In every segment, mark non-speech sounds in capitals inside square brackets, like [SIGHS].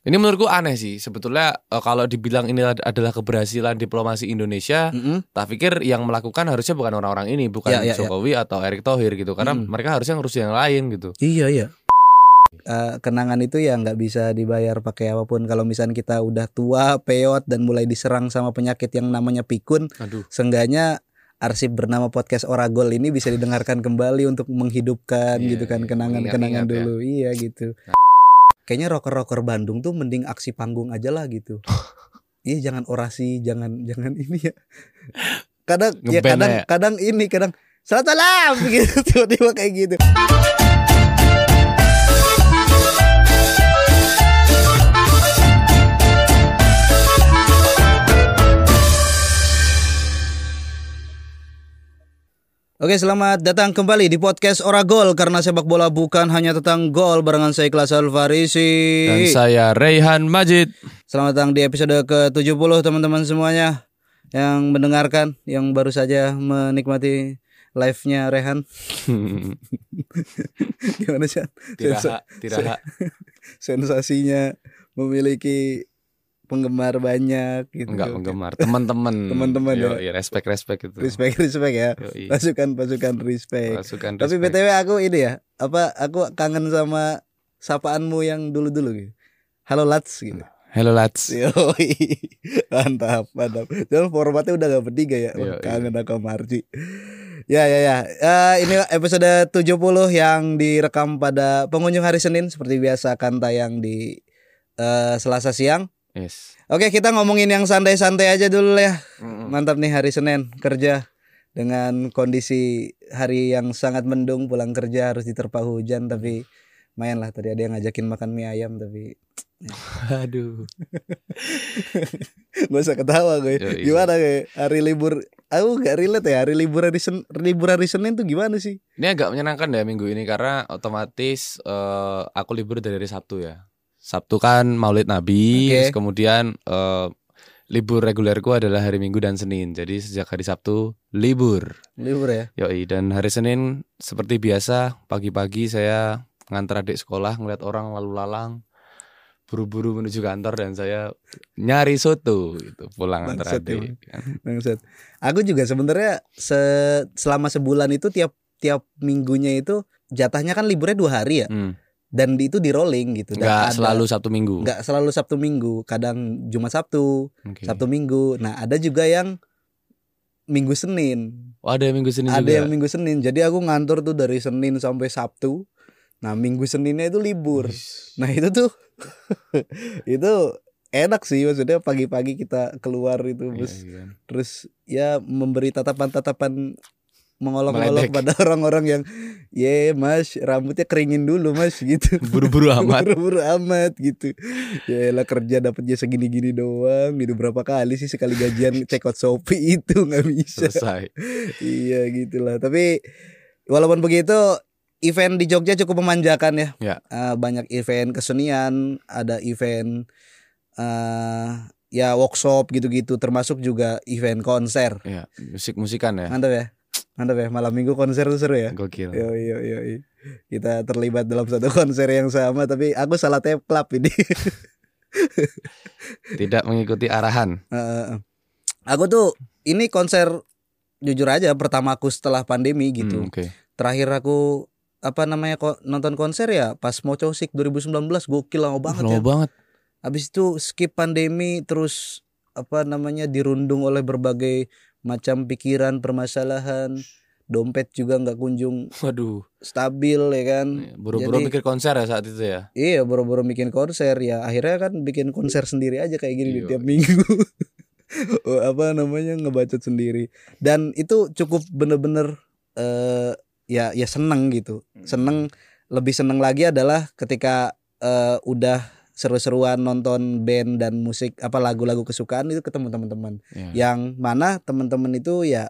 Ini menurutku aneh sih. Sebetulnya eh, kalau dibilang ini ad- adalah keberhasilan diplomasi Indonesia, Mm-mm. tak pikir yang melakukan harusnya bukan orang-orang ini, bukan Ya, ya, ya. Jokowi atau Erick Thohir gitu. Karena Mm. mereka harusnya ngurus yang lain gitu. Iya iya. Eh, kenangan itu ya nggak bisa dibayar pakai apa pun. Kalau misalnya kita udah tua, peot dan mulai diserang sama penyakit yang namanya pikun, Aduh. seenggaknya arsip bernama podcast Oragol ini bisa didengarkan kembali untuk menghidupkan Iya, gitu kan iya, kenangan-kenangan mengingat-ingat ya. dulu. Iya gitu. Kayaknya rocker-rocker Bandung tuh mending aksi panggung aja lah gitu. [LAUGHS] iya jangan orasi, jangan jangan ini ya. Kadang ya kadang ya. kadang ini kadang salam salam [LAUGHS] gitu tiba-tiba kayak gitu. Oke, selamat datang kembali di podcast Oragol karena sepak bola bukan hanya tentang gol barengan saya Ikhlas Alfarisi. Dan saya Raihan Majid. Selamat datang di episode ke-70 teman-teman semuanya yang mendengarkan, yang baru saja menikmati live-nya Rehan. [LAUGHS] Gimana sih? Tiraha, tiraha. Sensasinya memiliki penggemar banyak gitu. Enggak penggemar, teman-teman. [LAUGHS] Teman-teman ya. Respect respect itu. Respect, respect ya. Yoi. Pasukan pasukan respect. Pasukan Tapi respect. BTW aku ini ya, apa aku kangen sama sapaanmu yang dulu-dulu gitu. Halo Lats gitu. Hello lads. Yoi. [LAUGHS] Mantap, mantap. Jangan formatnya udah gak bertiga ya. Yoi. kangen aku sama Arji. Ya ya ya. Eh, ini episode 70 yang direkam pada pengunjung hari Senin seperti biasa akan tayang di eh, Selasa siang. Yes. Oke, kita ngomongin yang santai-santai aja dulu ya. Mm-mm. Mantap nih hari Senin kerja dengan kondisi hari yang sangat mendung pulang kerja harus diterpa hujan tapi main lah tadi ada yang ngajakin makan mie ayam tapi [LAUGHS] Aduh. [LAUGHS] gak usah ketawa gue Yoi. gimana gue hari libur aku gak relate ya hari libur hari Sen libur hari Senin tuh gimana sih Ini agak menyenangkan ya minggu ini karena otomatis eh, aku libur dari hari Sabtu ya. Sabtu kan Maulid Nabi, Oke. terus kemudian eh, libur regulerku adalah hari Minggu dan Senin. Jadi sejak hari Sabtu libur. libur ya Yoi, dan hari Senin seperti biasa pagi-pagi saya ngantar adik sekolah ngeliat orang lalu lalang buru-buru menuju kantor dan saya nyari soto gitu pulang antar adik. Bangsat. aku juga sebenarnya se- selama sebulan itu tiap tiap minggunya itu jatahnya kan liburnya dua hari ya Hmm. Dan itu di rolling gitu. Dan Nggak ada- selalu Sabtu Minggu. nggak selalu Sabtu Minggu. Kadang Jumat Sabtu. Oke. Sabtu Minggu. Nah ada juga yang Minggu Senin. Oh, ada yang Minggu Senin ada juga. yang Minggu Senin. Jadi aku ngantor tuh dari Senin sampai Sabtu. Nah Minggu Seninnya itu libur. Nah itu tuh [LAUGHS] itu enak sih. Maksudnya pagi-pagi kita keluar itu Iya, terus iya. terus ya memberi tatapan-tatapan mengolok-olok pada orang-orang yang ye mas rambutnya keringin dulu mas gitu. Buru-buru [LAUGHS] amat. buru-buru amat gitu. Ya lah kerja dapatnya segini-gini doang. Gitu berapa kali sih sekali gajian check out Shopee itu? Nggak bisa. Selesai. iya gitulah. Tapi walaupun begitu event di Jogja cukup memanjakan ya, Ya. Eh, banyak event kesenian ada event eh ya workshop gitu-gitu termasuk juga event konser. Ya, musik-musikan ya. mantap ya mantap ya malam minggu konser tuh seru ya Gokil. yo yo yo kita terlibat dalam satu [LAUGHS] konser yang sama tapi aku salah tap club ini [LAUGHS] Tidak mengikuti arahan. Eh, aku tuh ini konser jujur aja pertamaku setelah pandemi gitu Hmm, Oke. terakhir aku apa namanya kok nonton konser ya pas Moco Sik 2019 gokil lama banget Lama ya banget. habis itu skip pandemi terus apa namanya dirundung oleh berbagai macam pikiran permasalahan dompet juga nggak kunjung Waduh. stabil ya kan Buru-buru Jadi- mikir konser ya saat itu ya. iya boro-boro bikin konser ya akhirnya kan bikin konser sendiri aja kayak gini di Iya. tiap minggu [LAUGHS] Oh, apa namanya ngebacot sendiri dan itu cukup bener-bener eh ya ya seneng gitu Hmm. seneng lebih seneng lagi adalah ketika eh, udah seru-seruan nonton band dan musik apa lagu-lagu kesukaan itu ketemu teman-teman Ya. yang mana teman-teman itu ya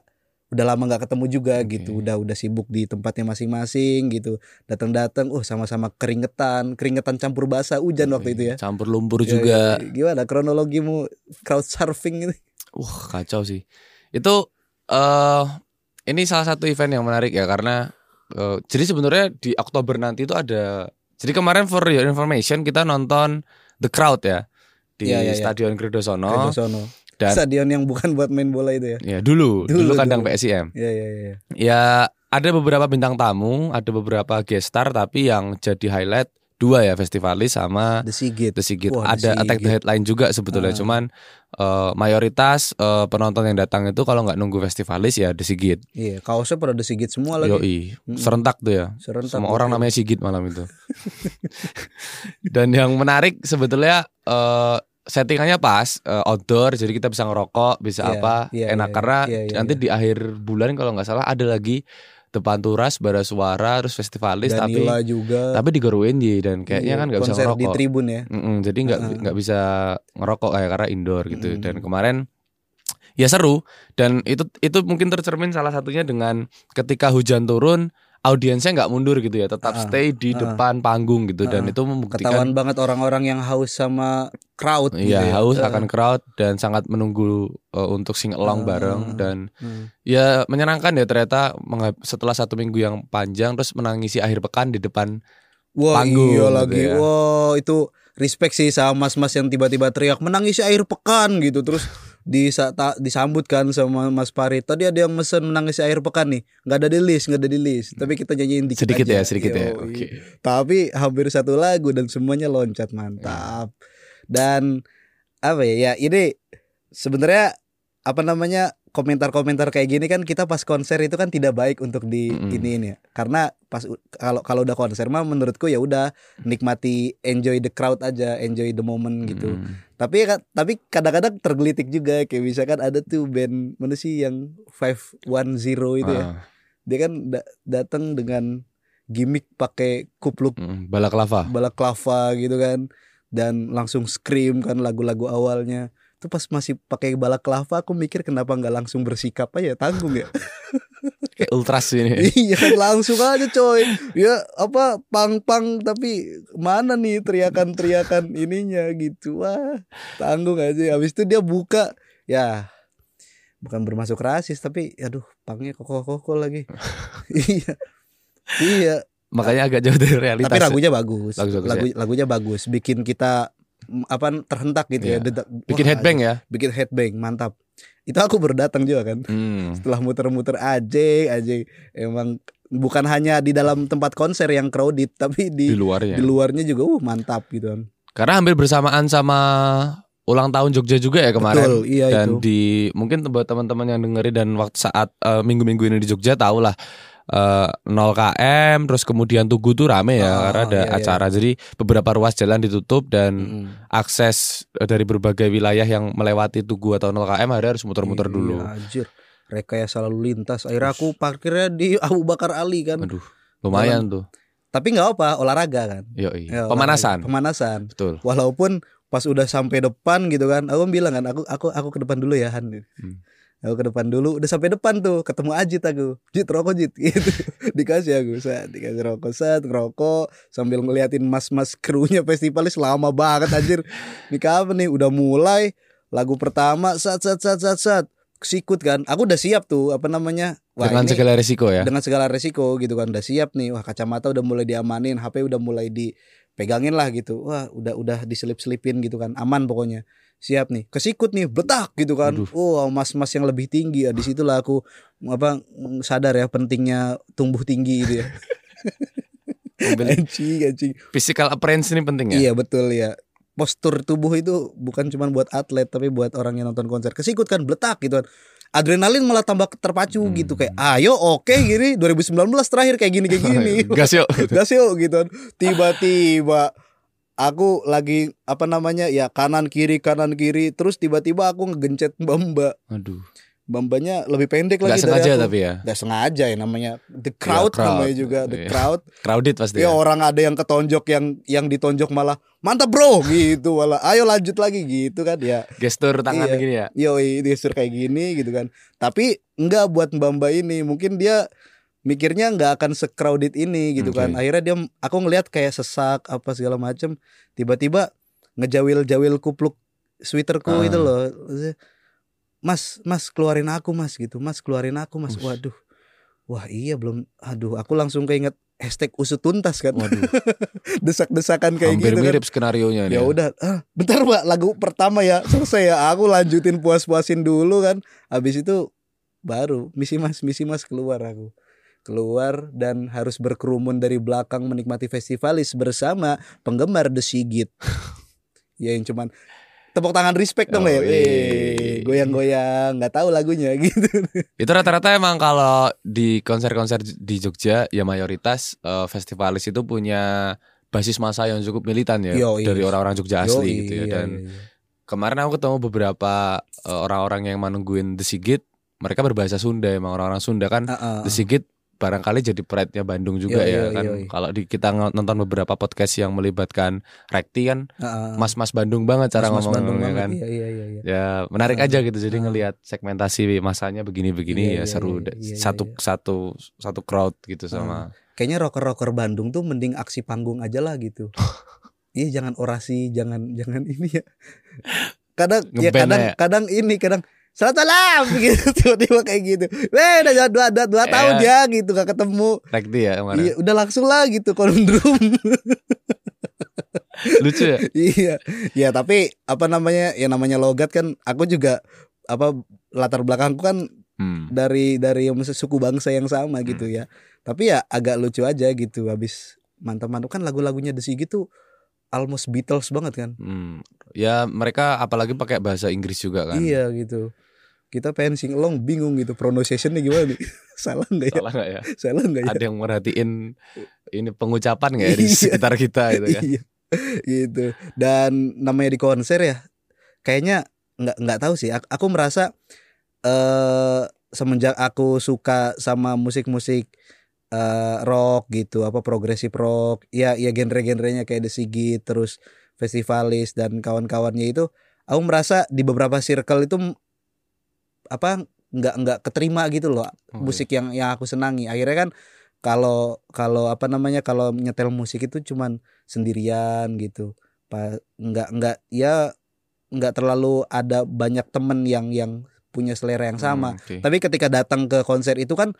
udah lama nggak ketemu juga Oke. gitu udah udah sibuk di tempatnya masing-masing gitu datang-datang uh sama-sama keringetan keringetan campur basah hujan waktu itu ya Campur lumpur Ya, juga. ya, gimana kronologimu crowd surfing ini Wah, kacau sih. Itu eh ini salah satu event yang menarik ya karena eh, jadi sebenarnya di Oktober nanti itu ada jadi kemarin for your information kita nonton The Crowd ya di Iya, iya, iya. Stadion Credosono Kredo Sono. dan Stadion yang bukan buat main bola itu ya. ya dulu dulu, Dulu, kandang dulu. PSIM. Iya iya iya. Ya ada beberapa bintang tamu, ada beberapa guest star tapi yang jadi highlight dua ya festivalis sama The Sigit. The Sigit. Wah, The ada Attack the Sigit. Headline juga sebetulnya. Ah. Cuman eh, mayoritas eh, penonton yang datang itu kalau nggak nunggu festivalis ya The Sigit. Iya, kaosnya pada The Sigit semua lagi. Yoi, serentak tuh ya. Serentak. Semua orang namanya Sigit malam itu. [LAUGHS] Dan yang menarik sebetulnya eh, settingannya pas eh, outdoor, jadi kita bisa ngerokok, bisa Iya, apa, iya, enak iya, karena iya, iya, nanti iya. di akhir bulan kalau nggak salah ada lagi depan turas, bara suara, terus festivalis, tapi Danila juga. tapi di Gor UNJ dan kayaknya Iya, kan nggak bisa konser di ngerokok. tribun ya. Mm-mm, jadi nggak nggak bisa ngerokok kayak karena indoor gitu. Mm. Dan kemarin ya seru dan itu itu mungkin tercermin salah satunya dengan ketika hujan turun audiensnya nggak mundur gitu ya, tetap Ah, stay di ah. depan panggung gitu dan Ah, itu membuktikan Ketahuan banget orang-orang yang haus sama crowd gitu Iya ya. haus Eh, akan crowd dan sangat menunggu uh, untuk sing along Ah. bareng dan hmm. ya menyenangkan ya ternyata setelah satu minggu yang panjang terus menangisi akhir pekan di depan Wah panggung iya gitu lagi. ya. Wah itu respect sih sama mas-mas yang tiba-tiba teriak menangisi air pekan gitu terus disa disambut kan sama Mas Farid. Tadi ada yang mesen menangisi air pekan nih. nggak ada di list, nggak ada di list. Tapi kita nyanyiin dikit sedikit ya aja. sedikit ya. Yoi. Oke. Tapi hampir satu lagu dan semuanya loncat mantap. Dan apa ya? Ya ini sebenarnya apa namanya komentar-komentar kayak gini kan kita pas konser itu kan tidak baik untuk di Mm-mm. ini ini ya. Karena pas kalau kalau udah konser mah menurutku ya udah nikmati enjoy the crowd aja, enjoy the moment gitu. Mm. Tapi ka- tapi kadang-kadang tergelitik juga kayak misalkan ada tuh band mana sih yang 510 itu ya. Ah, Dia kan da- datang dengan gimmick pakai kupluk mm, balaklava. balaklava gitu kan dan langsung scream kan lagu-lagu awalnya tuh pas masih pakai balaklava aku mikir kenapa nggak langsung bersikap aja tanggung ya. [LAUGHS] Kayak ultras ini. [LAUGHS] iya langsung aja coy. Ya apa pang pang tapi mana nih teriakan-teriakan ininya gitu. Wah tanggung aja. Habis itu dia buka. Ya bukan bermasuk rasis tapi aduh pangnya koko-koko lagi. [LAUGHS] Iya. Iya. Makanya agak jauh dari realitas. tapi lagunya bagus. Bagus, bagus, Lagu, lagunya bagus, bikin kita apa terhentak gitu Iya. ya. Dedak- bikin wah, headbang ya. Bikin headbang, mantap. Itu aku berdatang juga kan. Hmm. Setelah muter-muter aja aja emang bukan hanya di dalam tempat konser yang crowded tapi Di di luarnya. di luarnya juga uh mantap gitu kan. Karena hampir bersamaan sama ulang tahun Jogja juga ya kemarin. Betul, iya dan itu. di mungkin buat teman-teman yang dengerin dan waktu saat eh, minggu-minggu ini di Jogja tahu lah eh, 0 km terus kemudian Tugu tuh rame ya Ah, karena ada iya, iya. acara jadi beberapa ruas jalan ditutup dan Mm. akses eh, dari berbagai wilayah yang melewati Tugu atau 0 km ada harus muter-muter Iya, dulu. Anjir. Rekayasa lalu lintas. Akhirnya aku parkirnya di [LAUGHS] Abu Bakar Ali kan. Aduh, lumayan tuh. Tapi nggak apa, olahraga kan. Yoi. Ya, olahraga. Pemanasan. Pemanasan. Betul. walaupun pas udah sampai depan gitu kan aku bilang kan aku aku aku ke depan dulu ya Han Hmm. Aku ke depan dulu udah sampai depan tuh ketemu Ajit aku. Jit rokok Jit. [LAUGHS] Gitu. Dikasih aku saat dikasih rokok saat ngerokok sambil ngeliatin mas-mas krunya festivalis lama banget anjir. Ini kapan nih? Udah mulai. Lagu pertama sat sat sat sat sat sikut kan? Aku udah siap tuh apa namanya? Dengan ini- segala resiko ya. dengan segala resiko gitu kan udah siap nih. Wah kacamata udah mulai diamanin HP udah mulai dipegangin lah gitu. Wah udah udah diselip-selipin gitu kan. Aman pokoknya siap nih kesikut nih betak gitu kan Aduh. oh mas-mas yang lebih tinggi ya di situlah aku apa sadar ya pentingnya tumbuh tinggi gitu ya [LAUGHS] [LAUGHS] anjing anjing physical appearance ini penting ya. iya betul ya postur tubuh itu bukan cuma buat atlet tapi buat orang yang nonton konser kesikut kan bletak gitu kan adrenalin malah tambah terpacu Hmm. gitu kayak ayo oke gini 2019 terakhir kayak gini kayak [LAUGHS] gini Gas yuk. gas yuk gitu kan. tiba-tiba aku lagi apa namanya ya kanan kiri kanan kiri terus tiba-tiba aku ngegencet mbamba Aduh. mbambanya lebih pendek Gak lagi sengaja dari aku tapi ya. Gak sengaja ya namanya the crowd, crowd. namanya juga the Iya. crowd Crowded pasti ya ya. orang ada yang ketonjok yang yang ditonjok malah mantap bro gitu malah ayo lanjut lagi gitu kan ya Gestur tangan Iya. gini ya. yoi gestur kayak gini gitu kan tapi enggak buat mbak mbak ini mungkin dia mikirnya nggak akan se-crowded ini gitu Oke. kan akhirnya dia aku ngelihat kayak sesak apa segala macem tiba-tiba ngejawil-jawil kupluk sweaterku Ah. itu loh mas mas keluarin aku mas gitu mas keluarin aku mas Ush. waduh wah iya belum aduh aku langsung keinget hashtag usut tuntas kan. Waduh, [LAUGHS] Desak-desakan kayak hampir gitu kan. mirip skenario nya Ya udah, ah, bentar Mbak, lagu pertama ya selesai ya. Aku lanjutin puas-puasin dulu kan. Habis itu baru misi Mas, misi Mas keluar aku. Keluar dan harus berkerumun dari belakang menikmati festivalis bersama penggemar The Sigit. [LAUGHS] ya yang cuman tepuk tangan respect dong Oh, ya. goyang-goyang, nggak tahu lagunya [LAUGHS] gitu. Itu rata-rata emang kalau di konser-konser di Jogja ya mayoritas eh, festivalis itu punya basis masa yang cukup militan ya Yoi. dari orang-orang Jogja asli gitu ya dan iya, iya. kemarin aku ketemu beberapa eh, orang-orang yang menungguin The Sigit mereka berbahasa Sunda emang orang-orang Sunda kan Ah, ah, The Sigit barangkali jadi pride-nya Bandung juga Yoi, ya yoi, kan yoi. kalau di kita nonton beberapa podcast yang melibatkan Rekti kan mas-mas Bandung banget cara Mas-mas Bandung ngomongnya banget. kan Iya, iya, iya, iya. ya menarik Ah, aja gitu jadi ah. ngelihat segmentasi masanya begini-begini Iya, ya iya, seru satu satu satu crowd gitu sama Kayaknya rocker-rocker Bandung tuh mending aksi panggung aja lah gitu. [LAUGHS] Iya jangan orasi, jangan jangan ini ya. Kadang ya kadang ya. kadang ini kadang Salam salam [LAUGHS] gitu tiba-tiba kayak gitu. Weh udah dua, dua, dua tahun Iya. ya gitu gak ketemu. Rekti ya kemarin Iya udah langsung lah gitu kondrum. [LAUGHS] lucu ya iya. Ya tapi apa namanya ya namanya logat kan aku juga apa latar belakangku kan hmm. dari dari suku bangsa yang sama gitu ya. Tapi ya agak lucu aja gitu habis mantap-mantap kan lagu-lagunya The Sigit tuh almost Beatles banget kan. Hmm. ya mereka apalagi pakai bahasa Inggris juga kan Iya gitu. Kita pengen sing along bingung gitu pronunciationnya gimana nih? [LAUGHS] Salah nggak ya? salah nggak ya Salah nggak ya? ada yang merhatiin ini pengucapan nggak ya di [LAUGHS] Iya. sekitar kita gitu kan Iya. gitu. Dan namanya di konser ya kayaknya nggak nggak tahu sih. Aku, aku merasa eh semenjak aku suka sama musik-musik eh rock gitu, apa progresif rock, ya ya genre-genrenya kayak The Sigit, terus festivalis dan kawan-kawannya itu, aku merasa di beberapa circle itu apa nggak nggak keterima gitu loh Oh, iya. musik yang yang aku senangi. Akhirnya kan kalau kalau apa namanya kalau nyetel musik itu cuman sendirian gitu. Pa, nggak nggak ya nggak terlalu ada banyak temen yang yang punya selera yang sama. Hmm, oke. Tapi ketika datang ke konser itu kan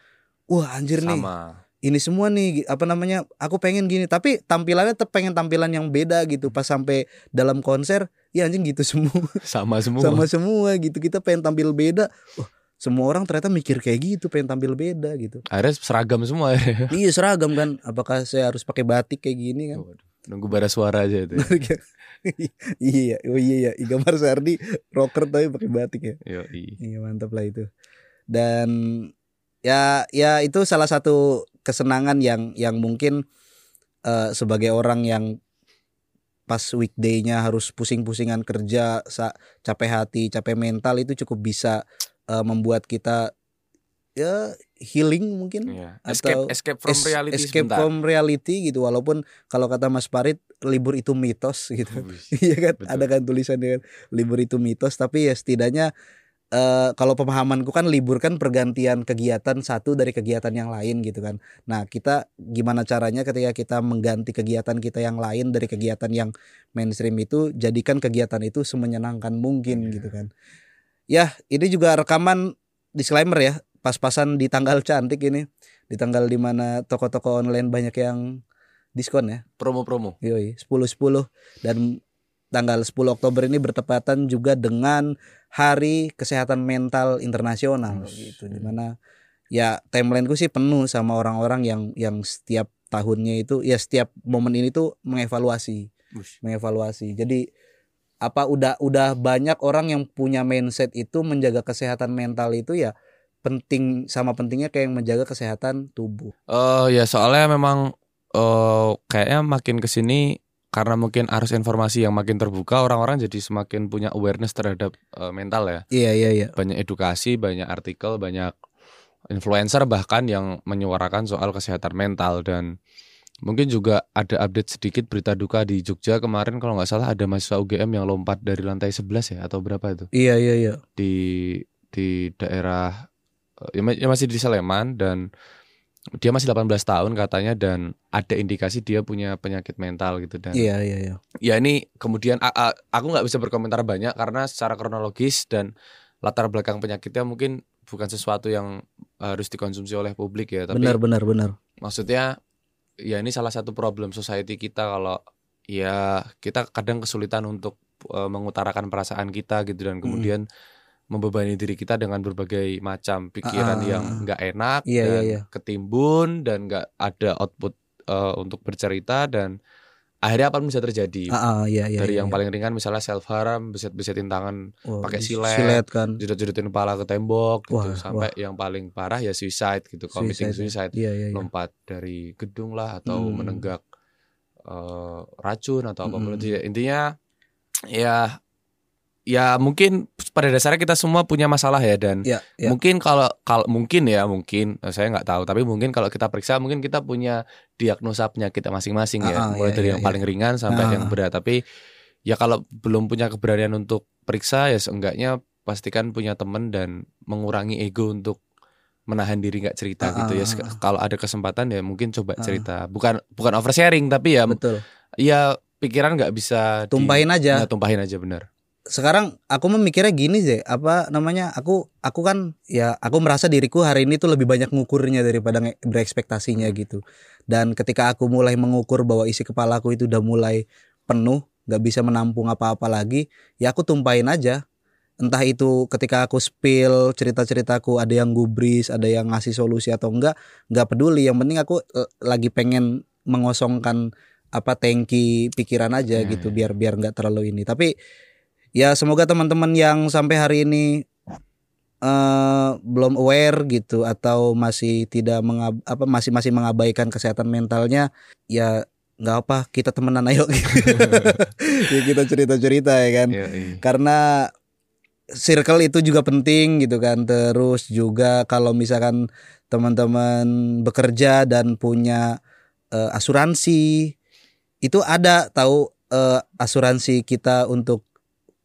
wah anjir nih sama ini semua nih apa namanya aku pengen gini. Tapi tampilannya tetap pengen tampilan yang beda gitu. Pas sampai dalam konser ya anjing gitu semua. [LAUGHS] Sama semua. Sama semua gitu. Kita pengen tampil beda. Wah semua orang ternyata mikir kayak gitu pengen tampil beda gitu. Akhirnya seragam semua ya. [LAUGHS] Iya seragam kan. Apakah saya harus pakai batik kayak gini kan? Nunggu bara suara aja itu ya. [LAUGHS] iya oh iya ya Iga Marsardi rocker tapi pakai batik ya. Yoi. Iya mantap lah itu. Dan ya ya itu salah satu kesenangan yang yang mungkin eh, sebagai orang yang pas weekday-nya harus pusing-pusingan kerja, capek hati, capek mental itu cukup bisa eh, membuat kita ya healing mungkin Iya. Atau escape escape from Es- reality escape sebentar. from reality gitu walaupun kalau kata Mas Farid libur itu mitos gitu. [LAUGHS] Iya kan Betul. ada kan tulisannya kan libur itu mitos tapi ya setidaknya eh kalau pemahamanku kan libur kan pergantian kegiatan satu dari kegiatan yang lain gitu kan. Nah, kita gimana caranya ketika kita mengganti kegiatan kita yang lain dari kegiatan yang mainstream itu jadikan kegiatan itu semenyenangkan mungkin Iya. gitu kan. Ya, ini juga rekaman disclaimer ya, pas-pasan di tanggal [LAUGHS] cantik ini, di tanggal di mana toko-toko online banyak yang diskon ya. promo-promo Yoi, 10-10 dan tanggal 10 Oktober ini bertepatan juga dengan Hari Kesehatan Mental Internasional Wih. gitu. Di mana ya timelineku sih penuh sama orang-orang yang yang setiap tahunnya itu ya setiap momen ini tuh mengevaluasi, Wush. mengevaluasi. Jadi apa udah udah banyak orang yang punya mindset itu menjaga kesehatan mental itu ya penting sama pentingnya kayak yang menjaga kesehatan tubuh. Oh ya soalnya memang eh kayaknya makin ke sini karena mungkin arus informasi yang makin terbuka orang-orang jadi semakin punya awareness terhadap eh, mental ya Iya iya iya. banyak edukasi banyak artikel banyak influencer bahkan yang menyuarakan soal kesehatan mental dan mungkin juga ada update sedikit berita duka di Jogja kemarin kalau nggak salah ada mahasiswa UGM yang lompat dari lantai 11 ya atau berapa itu Iya iya iya. di di daerah eh, ya ya masih di Sleman dan dia masih 18 tahun katanya dan ada indikasi dia punya penyakit mental gitu dan Iya iya iya. ya ini kemudian aku nggak bisa berkomentar banyak karena secara kronologis dan latar belakang penyakitnya mungkin bukan sesuatu yang harus dikonsumsi oleh publik ya tapi Benar benar benar. maksudnya ya ini salah satu problem society kita kalau ya kita kadang kesulitan untuk uh, mengutarakan perasaan kita gitu dan kemudian membebani diri kita dengan berbagai macam pikiran Ah, yang nggak enak Iya, dan iya, iya. ketimbun dan nggak ada output uh, untuk bercerita dan akhirnya apa yang bisa terjadi Ah, ah, iya, iya, dari iya, yang iya. paling ringan misalnya self harm beset-besetin tangan Wah, pakai silet. silet kan jedot-jedotin kepala ke tembok gitu Wah, sampai yang paling parah ya suicide gitu committing Suicide, suicide iya iya iya lompat dari gedung lah atau Hmm. menenggak eh, racun atau apa pun Mm-mm. itu ya. intinya ya ya mungkin pada dasarnya kita semua punya masalah ya dan. Ya ya. Mungkin kalau kalau mungkin ya mungkin eh, saya nggak tahu. Tapi mungkin kalau kita periksa mungkin kita punya diagnosa penyakit masing-masing ya. Ah, ah, mulai iya, dari iya, yang iya. paling ringan sampai Ah. yang berat. Tapi ya kalau belum punya keberanian untuk periksa ya seenggaknya pastikan punya teman dan mengurangi ego untuk menahan diri nggak cerita Ah, gitu ya. ah, ah. kalau ada kesempatan ya mungkin coba Ah. cerita. Bukan bukan oversharing tapi ya betul. ya pikiran nggak bisa di- tumpahin aja. Ya, tumpahin aja benar sekarang aku memikirnya gini sih apa namanya aku aku kan ya aku merasa diriku hari ini tuh lebih banyak ngukurnya daripada berekspektasinya gitu. Dan ketika aku mulai mengukur bahwa isi kepalaku itu udah mulai penuh nggak bisa menampung apa-apa lagi ya aku tumpahin aja. Entah itu ketika aku spill cerita-ceritaku ada yang gubris ada yang ngasih solusi atau enggak nggak peduli. Yang penting aku eh, lagi pengen mengosongkan apa tangki pikiran aja gitu ya. biar biar nggak terlalu ini. Tapi ya semoga teman-teman yang sampai hari ini eh belum aware gitu atau masih tidak mengab apa masih masih mengabaikan kesehatan mentalnya ya nggak apa kita temenan ayo. [LAUGHS] Ya kita cerita-cerita ya kan? Ya, karena circle itu juga penting gitu kan? Terus juga kalau misalkan teman-teman bekerja dan punya eh, asuransi itu ada tahu eh, asuransi kita untuk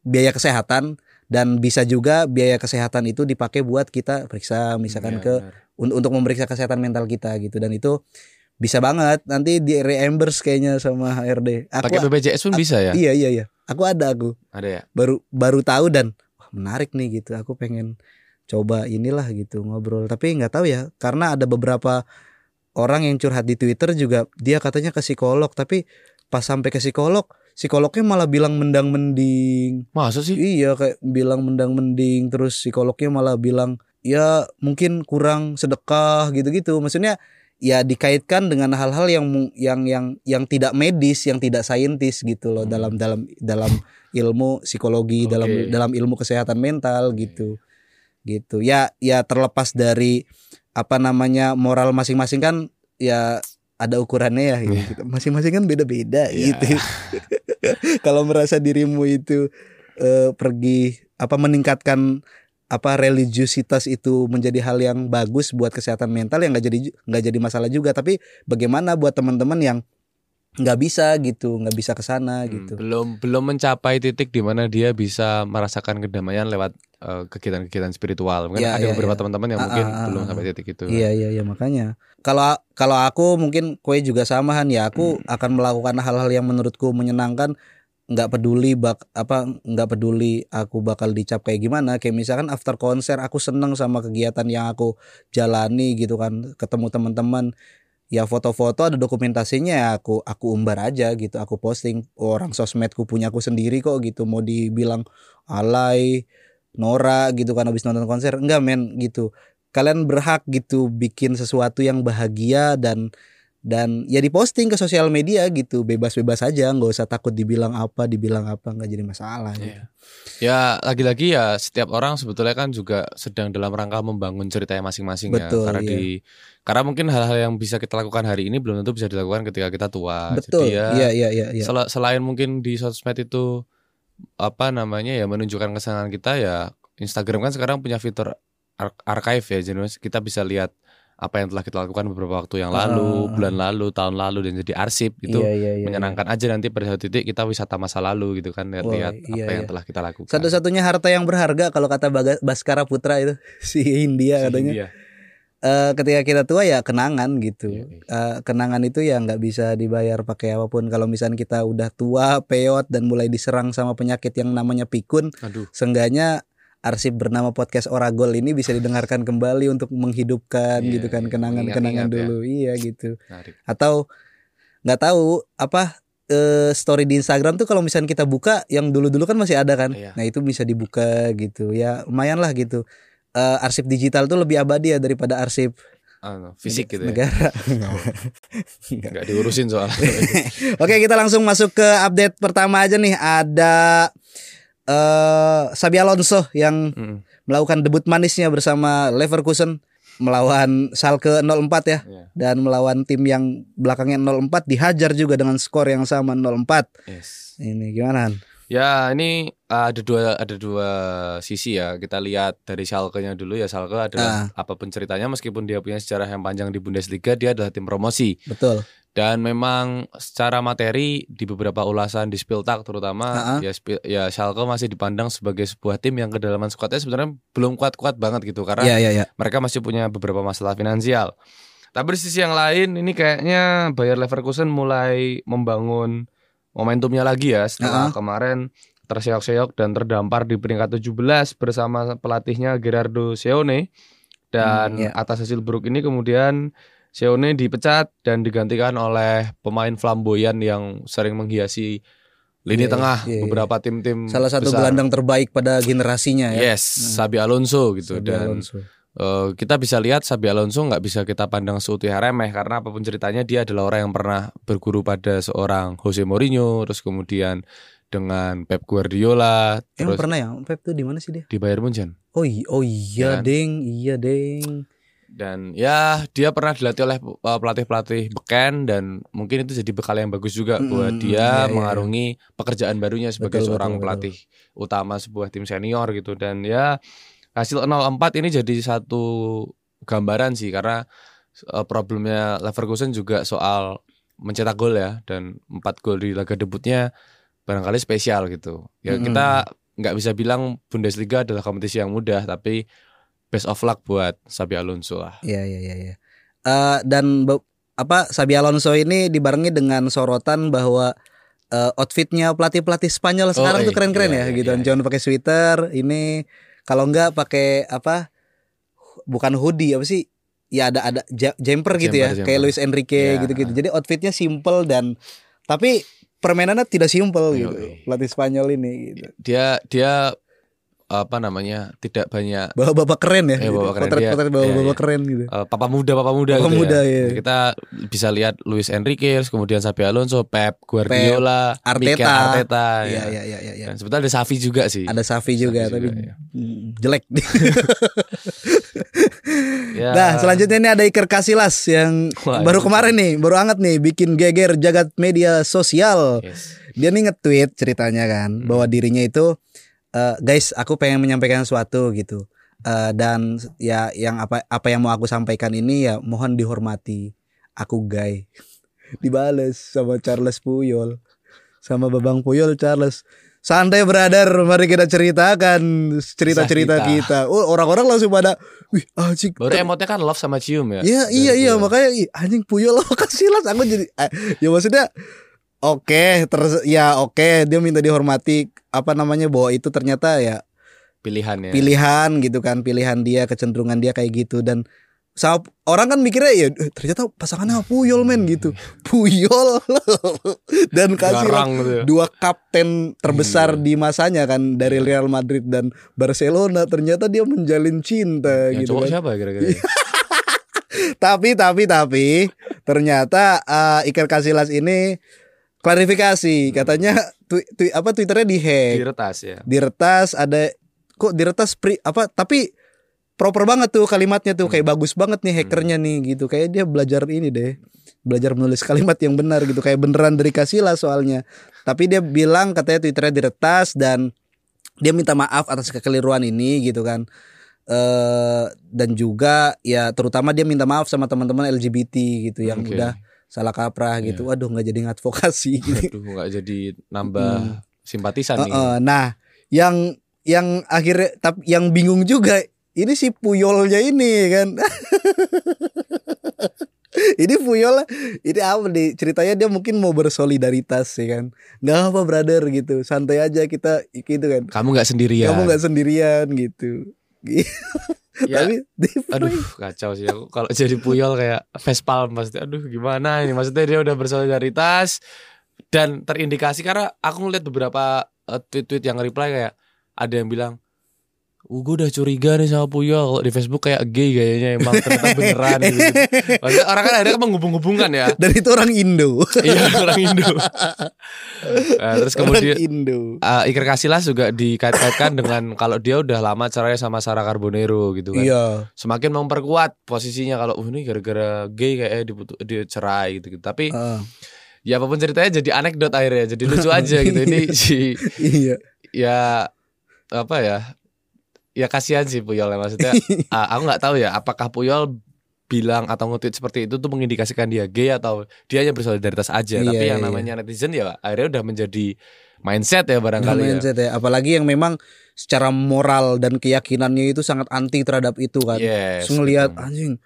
biaya kesehatan dan bisa juga biaya kesehatan itu dipakai buat kita periksa misalkan Iya, ke un- untuk memeriksa kesehatan mental kita gitu. Dan itu bisa banget. Nanti di reimburse kayaknya sama HRD pakai BPJS pun bisa ya? iya iya iya. Aku ada aku. Ada ya? Baru baru tahu dan wah menarik nih gitu. Aku pengen coba inilah gitu ngobrol. Tapi nggak tahu ya karena ada beberapa orang yang curhat di Twitter juga dia katanya ke psikolog. Tapi pas sampai ke psikolog psikolognya malah bilang mendang mending. Masa sih? Iya kayak bilang mendang mending terus psikolognya malah bilang ya mungkin kurang sedekah gitu-gitu. Maksudnya ya dikaitkan dengan hal-hal yang yang yang yang tidak medis yang tidak saintis gitu loh Hmm. dalam dalam dalam ilmu psikologi Oke. dalam dalam ilmu kesehatan mental gitu. Gitu. Ya ya terlepas dari apa namanya moral masing-masing kan ya ada ukurannya ya gitu. masing-masing kan beda-beda Iya. gitu [LAUGHS] kalau merasa dirimu itu eh, pergi apa meningkatkan apa religiusitas itu menjadi hal yang bagus buat kesehatan mental yang nggak jadi nggak jadi masalah juga tapi bagaimana buat teman-teman yang nggak bisa gitu nggak bisa ke sana Hmm, gitu belum belum mencapai titik di mana dia bisa merasakan kedamaian lewat eh, kegiatan-kegiatan spiritual. Mungkin Ya, ada ya, beberapa ya. teman-teman yang Ah, mungkin ah, ah, belum ah. sampai titik itu. Iya iya iya makanya kalau kalau aku mungkin kue juga sama Han ya aku akan melakukan hal-hal yang menurutku menyenangkan nggak peduli bak apa nggak peduli aku bakal dicap kayak gimana kayak misalkan after konser aku seneng sama kegiatan yang aku jalani gitu kan ketemu teman-teman ya foto-foto ada dokumentasinya ya. Aku aku umbar aja gitu aku posting. Orang sosmedku punya aku sendiri kok gitu. Mau dibilang alay Nora gitu kan habis nonton konser. Enggak men gitu. Kalian berhak gitu bikin sesuatu yang bahagia dan dan ya diposting ke sosial media gitu bebas-bebas aja nggak usah takut dibilang apa dibilang apa nggak jadi masalah gitu. Iya. Ya lagi-lagi ya setiap orang sebetulnya kan juga sedang dalam rangka membangun ceritanya masing-masing ya. Karena iya. di karena mungkin hal-hal yang bisa kita lakukan hari ini belum tentu bisa dilakukan ketika kita tua. betul Jadi ya iya iya iya iya sel- selain mungkin di sosmed itu apa namanya ya menunjukkan kesenangan kita ya Instagram kan sekarang punya fitur ar- archive ya jadi kita bisa lihat apa yang telah kita lakukan beberapa waktu yang lalu, Ah. bulan lalu, tahun lalu dan jadi arsip itu iya, iya, iya, menyenangkan aja nanti pada satu titik kita wisata masa lalu gitu kan lihat-lihat iya, apa yang iya. telah kita lakukan. satu-satunya harta yang berharga kalau kata Baskara Putra itu [LAUGHS] si India katanya Iya. Eh, ketika kita tua ya kenangan gitu Iya, iya. Eh, kenangan itu ya nggak bisa dibayar pakai apa pun kalau misalnya kita udah tua peot dan mulai diserang sama penyakit yang namanya pikun Aduh. seenggaknya arsip bernama podcast Oragol ini bisa didengarkan kembali untuk menghidupkan Iya, gitu kan iya, kenangan-kenangan ya. dulu iya gitu Menarik. atau nggak tahu apa eh, story di Instagram tuh kalau misalnya kita buka yang dulu-dulu kan masih ada kan. Iya. Nah, itu bisa dibuka gitu. Ya, lumayan lah gitu. Eh, arsip digital tuh lebih abadi ya daripada arsip Anu, fisik gitu ya. negara. [LAUGHS] Nggak diurusin soal. [LAUGHS] Oke, kita langsung masuk ke update pertama aja nih. Ada eh Sabi Alonso yang Mm, melakukan debut manisnya bersama Leverkusen melawan Schalke 04 ya iya. dan melawan tim yang belakangnya 04 dihajar juga dengan skor yang sama 04. Yes. Ini gimana? Ya ini uh, ada dua ada dua sisi ya kita lihat dari Schalke-nya dulu ya Schalke adalah apa pun ceritanya meskipun dia punya sejarah yang panjang di Bundesliga dia adalah tim promosi Betul. Dan memang secara materi di beberapa ulasan di Spieltag terutama Ha-ha. ya Spil- ya Schalke masih dipandang sebagai sebuah tim yang kedalaman skuadnya sebenarnya belum kuat-kuat banget gitu karena Iya, iya, iya. mereka masih punya beberapa masalah finansial. Tapi di sisi yang lain ini kayaknya Bayer Leverkusen mulai membangun momentumnya lagi ya setelah kemarin terseok-seok dan terdampar di peringkat 17 bersama pelatihnya Gerardo Seone dan Hmm, iya. atas hasil buruk ini kemudian Seone dipecat dan digantikan oleh pemain flamboyan yang sering menghiasi lini Iya, tengah iya, iya. beberapa tim-tim Salah satu besar. gelandang terbaik pada generasinya ya. Yes, Sabi Alonso gitu Xabi dan Alonso. Eh, kita bisa lihat Sabi Alonso nggak bisa kita pandang seutuh remeh karena apa pun ceritanya dia adalah orang yang pernah berguru pada seorang Jose Mourinho terus kemudian dengan Pep Guardiola Emang terus pernah ya Pep tuh di mana sih dia? di Bayern Munchen Oh iya, oh iya Ya kan? deng, iya deng. Dan ya dia pernah dilatih oleh uh, pelatih-pelatih beken dan mungkin itu jadi bekal yang bagus juga Mm, buat iya, dia iya. mengarungi pekerjaan barunya sebagai Betul, seorang betul, pelatih utama sebuah tim senior gitu dan ya hasil 0-4 ini jadi satu gambaran sih karena uh, problemnya Leverkusen juga soal mencetak gol ya dan 4 gol di laga debutnya barangkali spesial gitu ya Mm-mm. kita nggak bisa bilang Bundesliga adalah kompetisi yang mudah tapi best of luck buat Sabi Alonso lah Iya iya iya. iya. Eh, dan apa Sabi Alonso ini dibarengi dengan sorotan bahwa eh, outfitnya pelatih pelatih Spanyol sekarang iya, tuh keren-keren iya, ya iya, gitu. iya. Jangan pakai sweater. Ini kalau enggak pakai apa? Bukan hoodie apa sih? Ya ada ada ja- jumper gitu ya, Jumper, kayak jumper. Luis Enrique Iya. gitu-gitu. Jadi outfitnya simple dan tapi permainannya tidak simple gitu. Yoi. Pelatih Spanyol ini gitu. dia dia apa namanya tidak banyak Bapak-bapak keren ya. Eh, gitu. bapak keren. Potret-potret Iya, bapak-bapak iya, iya. keren gitu. eh, papa muda papa muda Papa gitu muda, ya. iya. Kita bisa lihat Luis Enrique, kemudian Xabi Alonso, Pep Guardiola, Arteta. Mikel Arteta. Iya ya. iya iya iya. iya. Dan sebetulnya ada Safi juga sih. Ada Safi juga Safi tapi juga, iya. mm, jelek. [LAUGHS] Ya. Nah, selanjutnya ini ada Iker Casillas yang Wah, baru kemarin nih, baru hangat nih bikin geger jagat media sosial. Yes. Dia nih nge-tweet ceritanya kan Hmm. bahwa dirinya itu eh, guys, aku pengen menyampaikan sesuatu gitu. Eh, dan ya yang apa apa yang mau aku sampaikan ini ya mohon dihormati. Aku gay. [LAUGHS] Dibales sama Charles Puyol. Sama Babang Puyol Charles. Santai brother, mari kita ceritakan cerita-cerita Kisah kita. Oh, orang-orang langsung pada, wih anjing. Baru emotnya kan love sama cium ya. Iya Dari iya iya Puyol. makanya anjing Puyol lo Casillas aku jadi eh, ya maksudnya oke terus ya oke dia minta dihormati apa namanya bahwa itu ternyata ya pilihannya. pilihan gitu kan pilihan dia kecenderungan dia kayak gitu dan sama orang kan mikirnya ya eh, ternyata pasangannya Puyol men gitu [LAUGHS] Puyol [LAUGHS] dan Garang gitu ya. dua kapten terbesar Iya. di masanya kan dari Real Madrid dan Barcelona ternyata dia menjalin cinta Yang gitu cowok kan. siapa ya kira-kira? [LAUGHS] tapi tapi tapi ternyata eh, Iker Casillas ini klarifikasi katanya twi- twi- apa twitternya dihack. Diretas ya. diretas ada kok diretas pri, apa tapi proper banget tuh kalimatnya tuh kayak bagus banget nih hackernya nih gitu. Kayak dia belajar ini deh belajar menulis kalimat yang benar gitu. Kayak beneran dari Casillas soalnya. Tapi dia bilang katanya twitternya diretas dan dia minta maaf atas kekeliruan ini gitu kan. Eh dan juga ya terutama dia minta maaf sama teman-teman LGBT gitu yang udah salah kaprah gitu. Waduh nggak jadi ngadvokasi [LAUGHS] gitu. Aduh nggak jadi nambah simpatisan nih. Heeh, nah, yang yang akhirnya tapi yang bingung juga ini si Puyolnya ini kan. [LAUGHS] ini Puyol ini apa nih ceritanya dia mungkin mau bersolidaritas ya kan. Nggak apa brother gitu. Santai aja kita gitu kan. Kamu nggak sendirian. Kamu nggak sendirian gitu. [LAUGHS] Ya, Tapi aduh kacau sih aku. Kalau jadi Puyol kayak Vespal pasti aduh gimana ini? Maksudnya dia udah bersolidaritas dan terindikasi karena aku ngeliat beberapa eh, tweet-tweet yang reply kayak ada yang bilang Uh, gue udah curiga nih sama Puyol kalau di Facebook kayak gay kayaknya emang ternyata beneran gitu. Maksudnya orang kan akhirnya menghubung-hubungkan ya. dan itu orang Indo. iya orang Indo. [LAUGHS] Nah, terus kemudian orang Indo. uh, Iker Casillas juga dikait-kaitkan dengan kalau dia udah lama cerai sama Sarah Carbonero gitu kan. Iya. Semakin memperkuat posisinya kalau uh, ini gara-gara gay kayak diputu- dia cerai gitu, gitu. Tapi Ah, ya apa pun ceritanya jadi anekdot akhirnya, jadi lucu aja gitu. Ini [LAUGHS] si iya. ya apa ya? Ya kasihan sih Puyol ya maksudnya. [LAUGHS] ah, aku nggak tahu ya apakah Puyol bilang atau nge-tweet seperti itu tuh mengindikasikan dia gay atau dia hanya bersolidaritas aja. Iya, Tapi yang iya. namanya netizen ya akhirnya udah menjadi mindset ya barangkali ya. mindset ya. Apalagi yang memang secara moral dan keyakinannya itu sangat anti terhadap itu kan. Yes, gitu. anjing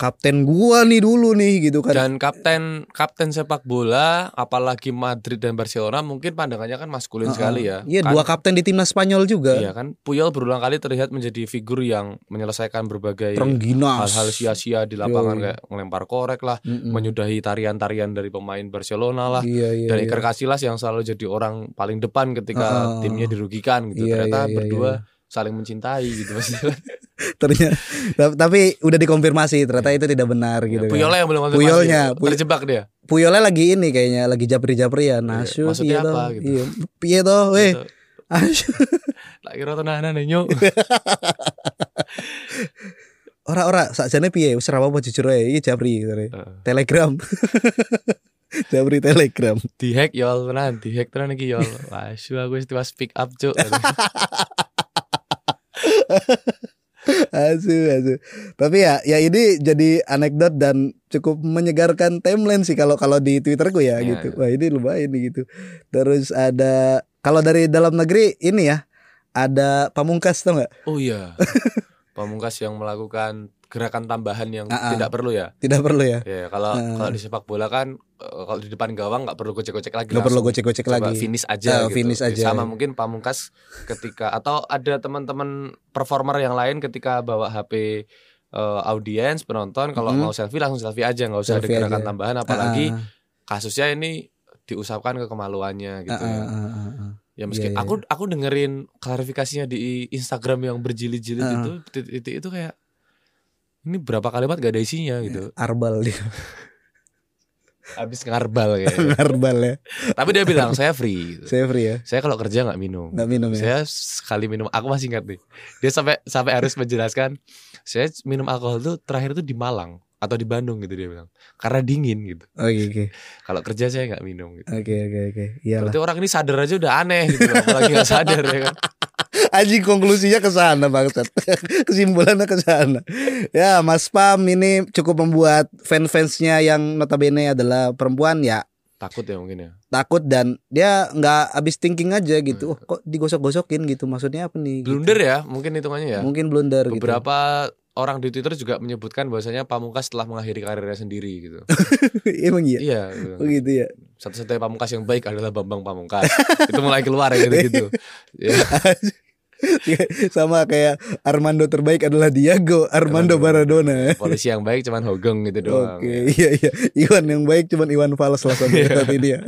kapten gua nih dulu nih gitu kan. Dan kapten kapten sepak bola, apalagi Madrid dan Barcelona, mungkin pandangannya kan maskulin Heeh. sekali ya. Iya, Kan- dua kapten di timnas Spanyol juga. Iya kan, Puyol berulang kali terlihat menjadi figur yang menyelesaikan berbagai hal-hal sia-sia di lapangan Yoi. kayak ngelempar korek lah, Mm-mm. menyudahi tarian-tarian dari pemain Barcelona lah. Iya, iya. dan iya. Iker Casillas yang selalu jadi orang paling depan ketika Heeh. timnya dirugikan gitu. Iya, Ternyata iya, iya, berdua iya. Saling mencintai gitu maksudnya. [LAUGHS] Ternyata tapi udah dikonfirmasi ternyata itu tidak benar gitu. kan. Puyolnya yang belum konfirmasi. Puyolnya, Puy- terjebak dia. Puyolnya lagi ini kayaknya lagi japri-japri ya. Nasu maksudnya toh? apa gitu? Iya. Piye toh? Weh. Gitu. Asu. [LAUGHS] Tak kira tenanan nyok. [LAUGHS] Ora-ora sakjane piye? Wis ora apa jujur ae iki japri. sorry. Heeh. Telegram. japri Telegram. dihack yol tenan dihack tenan iki yol wah aku wis speak up cuk [LAUGHS] Asu, asu. Tapi ya, ya ini jadi anekdot dan cukup menyegarkan timeline sih kalau kalau di Twitterku ya Iya, gitu. iya. Wah ini lumayan gitu. Terus ada kalau dari dalam negeri ini ya ada pamungkas tau nggak? oh iya [LAUGHS] pamungkas yang melakukan gerakan tambahan yang ah. tidak perlu ya Tidak perlu ya? ya kalau Ah. kalau di sepak bola kan eh, kalau di depan gawang nggak perlu gocek-gocek lagi Nggak perlu gocek-gocek lagi. finish aja Ah, gitu. finish aja. sama mungkin pamungkas ketika atau ada teman-teman performer yang lain ketika bawa HP eh, audiens penonton kalau Mhm. mau selfie langsung selfie aja nggak usah Selfie ada gerakan aja. tambahan apalagi Ah, kasusnya ini diusapkan ke kemaluannya gitu ah, ya. ah, ah, ah. Ya meski Iya, iya, aku aku dengerin klarifikasinya di Instagram yang berjilid-jilid Ah. itu titik-titik itu kayak ini berapa kalimat gak ada isinya gitu. Arbal dia. Habis ngarbal kayak. [LAUGHS] Arbal ya. Tapi dia bilang saya free gitu. Saya free ya. Saya kalau kerja nggak minum. Nggak minum ya. Saya sekali minum, aku masih ingat nih. Dia sampai sampai harus menjelaskan saya minum alkohol tuh terakhir tuh di Malang atau di Bandung gitu dia bilang. Karena dingin gitu. Oke oke. Kalau kerja saya nggak minum gitu. Oke oke oke. Iyalah. Berarti orang ini sadar aja udah aneh gitu. Apalagi nggak sadar ya kan. [LAUGHS] Anjing konklusinya ke sana bangsat. [LAUGHS] Kesimpulannya ke sana. Ya, Mas Pam ini cukup membuat fan-fansnya yang notabene adalah perempuan ya Takut ya mungkin ya. takut dan dia nggak habis thinking aja gitu. Oh, kok digosok-gosokin gitu maksudnya apa nih? gitu. Blunder ya mungkin hitungannya ya. Mungkin blunder gitu. Orang di Twitter juga menyebutkan bahwasanya Pamungkas telah mengakhiri karirnya sendiri gitu. [LAUGHS] Emang iya. iya. Oh gitu ya. Satu-satunya Pamungkas yang baik adalah Bambang Pamungkas. itu mulai keluar ya gitu-gitu. [LAUGHS] Ya. [LAUGHS] Sama kayak Armando terbaik adalah Diego Armando Maradona. Polisi yang baik cuman Hogeng gitu doang. Oke, iya iya. Iwan yang baik cuman Iwan Fals lah sampai Iya. saat ini ya.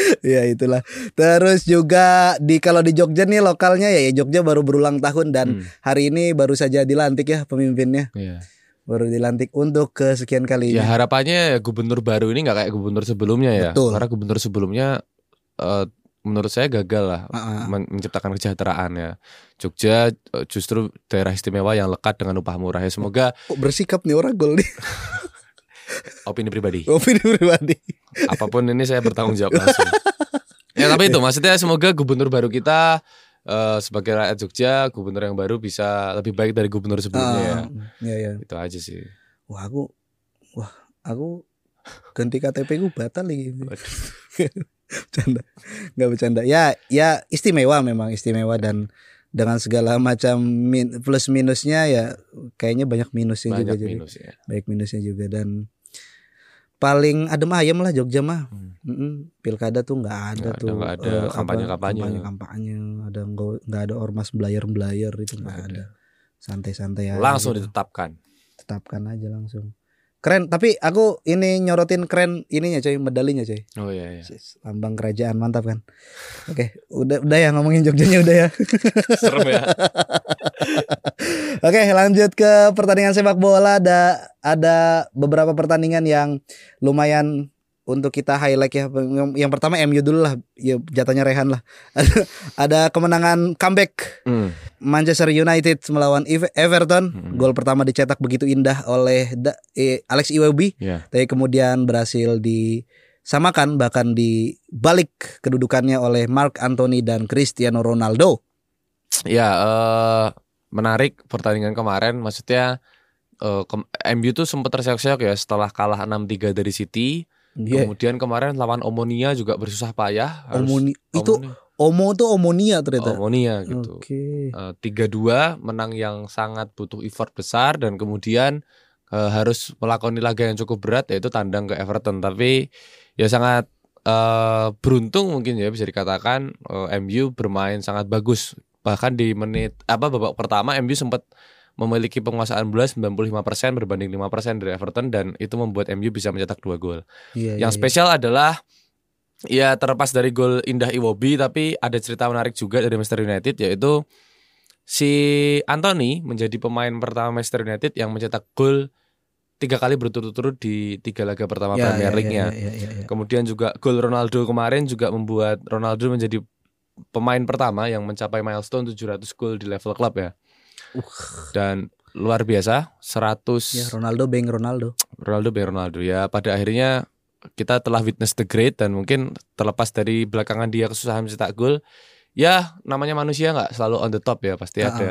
[LAUGHS] ya itulah. Terus juga di kalau di Jogja nih lokalnya ya, ya Jogja baru berulang tahun dan Hmm, hari ini baru saja dilantik ya pemimpinnya. iya. Baru dilantik untuk kesekian Ya kalinya. harapannya gubernur baru ini nggak kayak gubernur sebelumnya ya. Betul. Karena gubernur sebelumnya eh, menurut saya gagal lah Ah, ah. men- menciptakan kesejahteraan ya. Jogja eh, justru daerah istimewa yang lekat dengan upah murah ya. Semoga Kok bersikap nih orang gol nih [LAUGHS] opini pribadi. opini pribadi. apa pun ini saya bertanggung jawab langsung. ya tapi itu maksudnya semoga gubernur baru kita eh, sebagai rakyat Jogja, gubernur yang baru bisa lebih baik dari gubernur sebelumnya ya. Ah, Iya iya. Itu aja sih. Wah aku wah aku ganti KTP ku batal lagi. [LAUGHS] bercanda nggak bercanda ya ya istimewa memang istimewa dan dengan segala macam min- plus minusnya ya kayaknya banyak minusnya juga Banyak jadi minus ya. baik minusnya juga dan paling adem ayem lah Jogja mah Hmm. Mm-mm. pilkada tuh nggak ada ada- tuh nggak ada eh, kampanye-kampanye. kampanye kampanye ada nggak ada ormas belayar belayar itu nggak ada Santai-santai aja. langsung ditetapkan. tetapkan aja langsung. Keren, tapi aku ini nyorotin keren ininya coy, medalinya coy. Oh iya iya. Lambang kerajaan mantap kan. Oke, udah udah ya ngomongin Jogjanya udah ya. [LAUGHS] Serem ya. Oke, lanjut ke pertandingan sepak bola. Ada ada beberapa pertandingan yang lumayan untuk kita highlight ya. Yang, pertama MU dulu lah, ya jatahnya Rehan lah. Ada, [LAUGHS] ada kemenangan comeback Hmm. Manchester United melawan Ev- Everton. Hmm. Gol pertama dicetak begitu indah oleh Da- eh, Alex Iwobi, Ya. tapi kemudian berhasil disamakan bahkan dibalik kedudukannya oleh Mark Anthony dan Cristiano Ronaldo. Ya, eh, menarik pertandingan kemarin. Maksudnya eh, kem- MU tuh sempat terseok-seok ya setelah kalah 6-3 dari City. Iya. Kemudian kemarin lawan Omonia juga bersusah payah. harus- Omoni itu Omonia. Omo tuh Omonia ternyata. Omonia gitu. Oke. Eh, tiga dua menang yang sangat butuh effort besar dan kemudian eh, harus melakoni laga yang cukup berat yaitu tandang ke Everton tapi ya sangat eh, beruntung mungkin ya bisa dikatakan eh, MU bermain sangat bagus bahkan di menit apa babak pertama MU sempat memiliki penguasaan bola 95% berbanding 5% dari Everton dan itu membuat MU bisa mencetak dua gol. Iya, Yang iya, spesial adalah ya terlepas dari gol indah Iwobi tapi ada cerita menarik juga dari Manchester United yaitu si Anthony menjadi pemain pertama Manchester United yang mencetak gol tiga kali berturut-turut di tiga laga pertama iya. Premier Iya, League-nya. iya, iya, iya, iya. Kemudian juga gol Ronaldo kemarin juga membuat Ronaldo menjadi pemain pertama yang mencapai milestone 700 gol di level klub ya. Uh. Dan luar biasa 100 Ya Ronaldo beng Ronaldo. Ronaldo biar Ronaldo ya pada akhirnya kita telah witness the great dan mungkin terlepas dari belakangan dia kesusahan mencetak gol ya namanya manusia nggak selalu on the top ya pasti Ah, ada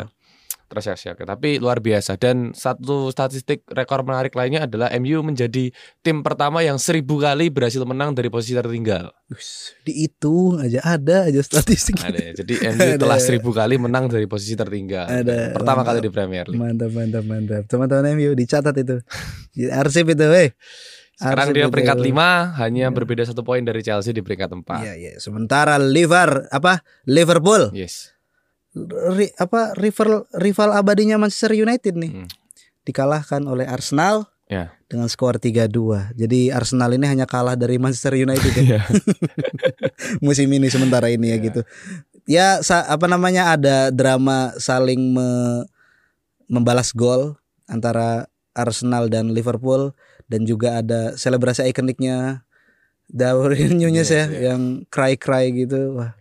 tersiak-siak tapi luar biasa dan satu statistik rekor menarik lainnya adalah MU menjadi tim pertama yang seribu kali berhasil menang dari posisi tertinggal Wis, dihitung aja ada aja statistik. ada ya jadi MU Ada. telah seribu kali menang dari posisi tertinggal Ada. pertama kali Mantap. di Premier League Mantap mantap mantap. Teman-teman MU dicatat itu. Arsip itu, weh. sekarang Arsip dia itu. peringkat lima hanya Ya. berbeda satu poin dari Chelsea di peringkat empat Iya iya. Sementara Liver apa Liverpool yes ri- apa rival rival abadinya Manchester United nih Hmm. dikalahkan oleh Arsenal Ya. dengan skor 3-2. Jadi Arsenal ini hanya kalah dari Manchester United ya. [LAUGHS] Iya. [LAUGHS] musim ini sementara ini ya Iya. gitu. Ya sa- apa namanya ada drama saling me- membalas gol antara Arsenal dan Liverpool dan juga ada selebrasi ikoniknya Darwin [LAUGHS] Nunez Iya, ya iya. yang cry cry gitu. Wah.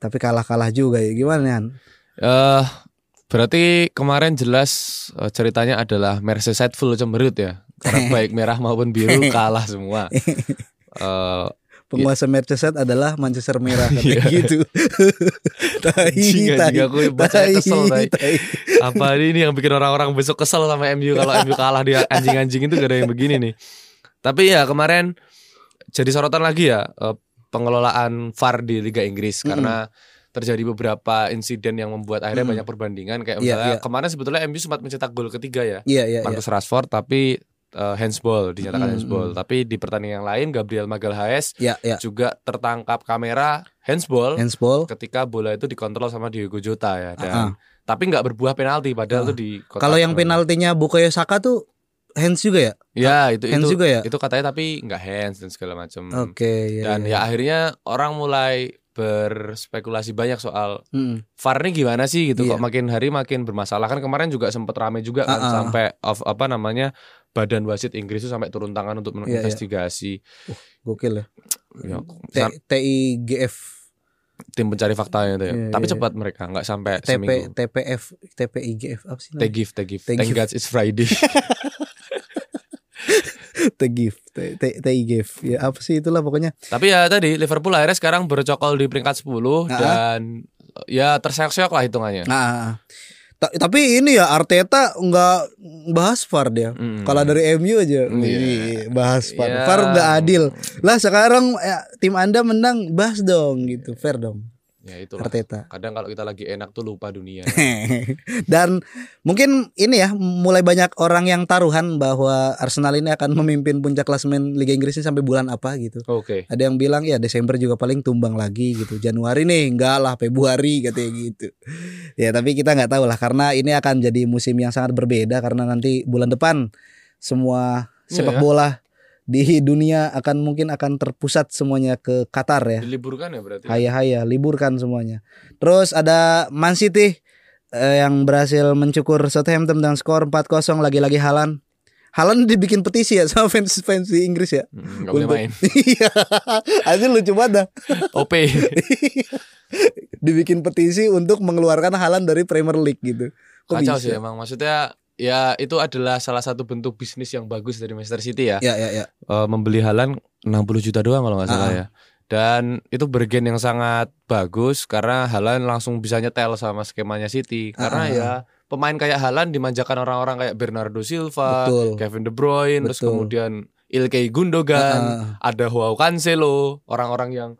Tapi kalah-kalah juga ya. Gimana Yan? Eh berarti kemarin jelas eh, ceritanya adalah Merseyside full cemberut ya. Karena [LAUGHS] baik merah maupun biru kalah semua. [LAUGHS] Eh Penguasa Manchester adalah Manchester Merah [LAUGHS] kayak gitu. tai, tai, anjing, aku baca tai, kesel, tai. tai. apa ini yang bikin orang-orang besok kesel sama MU kalau MU kalah dia anjing-anjing itu gak ada yang begini nih. Tapi ya kemarin jadi sorotan lagi ya eh, pengelolaan VAR di Liga Inggris Mm-mm. karena terjadi beberapa insiden yang membuat akhirnya Mm-mm. banyak perbandingan kayak Iya, misalnya iya. kemarin sebetulnya MU sempat mencetak gol ketiga ya. Iya iya. Marcus Rashford tapi eh, handsball dinyatakan Mm, handsball. mm. Tapi di pertandingan yang lain Gabriel Magalhaes Iya iya. juga tertangkap kamera handsball Handsball. ketika bola itu dikontrol sama Diego Jota ya dan Ah, ah. tapi nggak berbuah penalti padahal Ah. tuh di Kalau yang penalti. penaltinya Bukayo Saka tuh hands juga ya? ya itu hands itu juga ya? itu katanya tapi nggak hands dan segala macam Oke, ya. dan ya akhirnya orang mulai berspekulasi banyak soal Mm. VAR ini gimana sih gitu Iya. kok makin hari makin bermasalah kan kemarin juga sempat rame juga kan Ah, ah. sampai of, apa namanya badan wasit Inggris itu sampai turun tangan untuk Iya, iya. menginvestigasi Gokil ya. ya, TIGF tim pencari faktanya itu ya. Iya, Tapi iya. cepat mereka nggak sampai TP seminggu. TPF TPIGF apa sih? namanya? Tegif. Tegif. Thank God it's Friday. [LAUGHS] TGIF, T- T- TIGF. Ya apa sih itulah pokoknya. Tapi ya tadi Liverpool akhirnya sekarang bercokol di peringkat 10 Ah. dan ya terseok-seok lah hitungannya. Nah, ta- tapi ini ya Arteta nggak bahas VAR dia. Mm. Kalau dari MU aja wih, bahas VAR. Iya. VAR nggak adil. Lah sekarang ya, tim Anda menang bahas dong gitu, fair dong. Ya itulah. Arteta. Kadang kalau kita lagi enak tuh lupa dunia. [LAUGHS] Dan mungkin ini ya mulai banyak orang yang taruhan bahwa Arsenal ini akan memimpin puncak klasemen Liga Inggris ini sampai bulan apa gitu. Oke. Ada yang bilang ya Desember juga paling tumbang lagi gitu. Januari nih enggak lah Februari katanya gitu. Ya tapi kita nggak tahu lah karena ini akan jadi musim yang sangat berbeda karena nanti bulan depan semua sepak ya. bola di dunia akan mungkin akan terpusat semuanya ke Qatar ya. Diliburkan ya berarti. Haya-haya liburkan semuanya. Terus ada Man City eh, yang berhasil mencukur Southampton dengan skor 4-0 lagi-lagi Halan. Halan dibikin petisi ya [LAUGHS] sama fans fans di Inggris ya. Hmm, boleh Untuk- main. [LAUGHS] Iya. Aja lucu banget dah. [LAUGHS] OP. Dibikin petisi untuk mengeluarkan Halan dari Premier League gitu. Kok Kacau bisa? sih emang. Maksudnya ya itu adalah salah satu bentuk bisnis yang bagus dari Manchester City ya. Ya ya ya. Eh, membeli Halan 60 juta doang kalau nggak salah Ah. ya. Dan itu bergen yang sangat bagus karena Halan langsung bisa nyetel sama skemanya City. Karena Ah. ya pemain kayak Halan dimanjakan orang-orang kayak Bernardo Silva, Betul. Kevin De Bruyne, terus Betul. kemudian Ilkay Gundogan, Ah, ada Joao Cancelo, orang-orang yang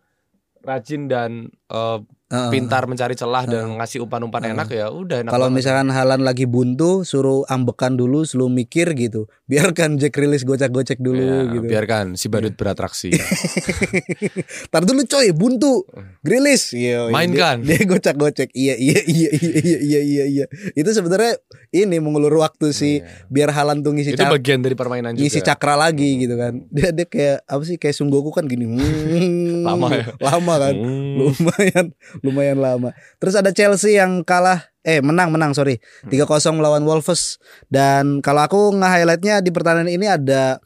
rajin dan eh, pintar mencari celah dan ngasih umpan-umpan Ah. enak ya udah enak Kalau banget. misalkan Halan lagi buntu, suruh ambekan dulu, sebelum mikir gitu. [LAUGHS] Biarkan Jack rilis gocek-gocek dulu Ya, gitu. biarkan si badut beratraksi. [LAUGHS] Tar dulu coy, buntu. Grilis. Iya. iya. Mainkan. Dia, dia gocek-gocek. Iya, iya, iya, iya, iya, iya, iya, iya. Itu sebenarnya ini mengulur waktu sih Iya. biar Halan tuh ngisi itu cak- bagian dari permainan juga. ngisi cakra lagi gitu kan. Dia dia kayak apa sih kayak Sunggoku kan gini. [LAUGHS] Hmm, Lama ya? Lama kan. Hmm. Lumayan lumayan lama. Terus ada Chelsea yang kalah eh menang menang sorry Hmm. 3-0 melawan Wolves dan kalau aku nge-highlightnya di pertandingan ini ada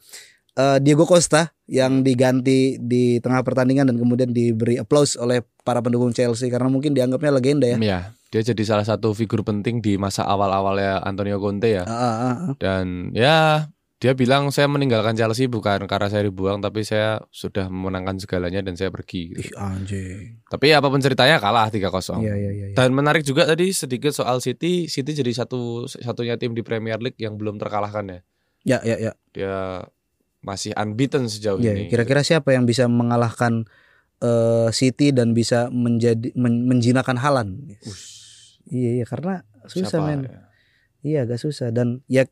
eh, Diego Costa yang diganti di tengah pertandingan dan kemudian diberi applause oleh para pendukung Chelsea karena mungkin dianggapnya legenda ya. Ya, dia jadi salah satu figur penting di masa awal-awalnya Antonio Conte ya. Ah, ah, ah. Dan ya dia bilang saya meninggalkan Chelsea bukan karena saya dibuang tapi saya sudah memenangkan segalanya dan saya pergi. gitu. Ih anjing. Tapi apa pun ceritanya kalah 3-0. Iya iya iya. iya. Dan menarik juga tadi sedikit soal City, City jadi satu satunya tim di Premier League yang belum terkalahkan ya. Ya ya ya. Dia masih unbeaten sejauh Ya, ini. kira-kira siapa yang bisa mengalahkan eh, City dan bisa menjadi men- menjinakkan Halan? Iya iya karena susah Siapa men. ya? Iya agak susah dan ya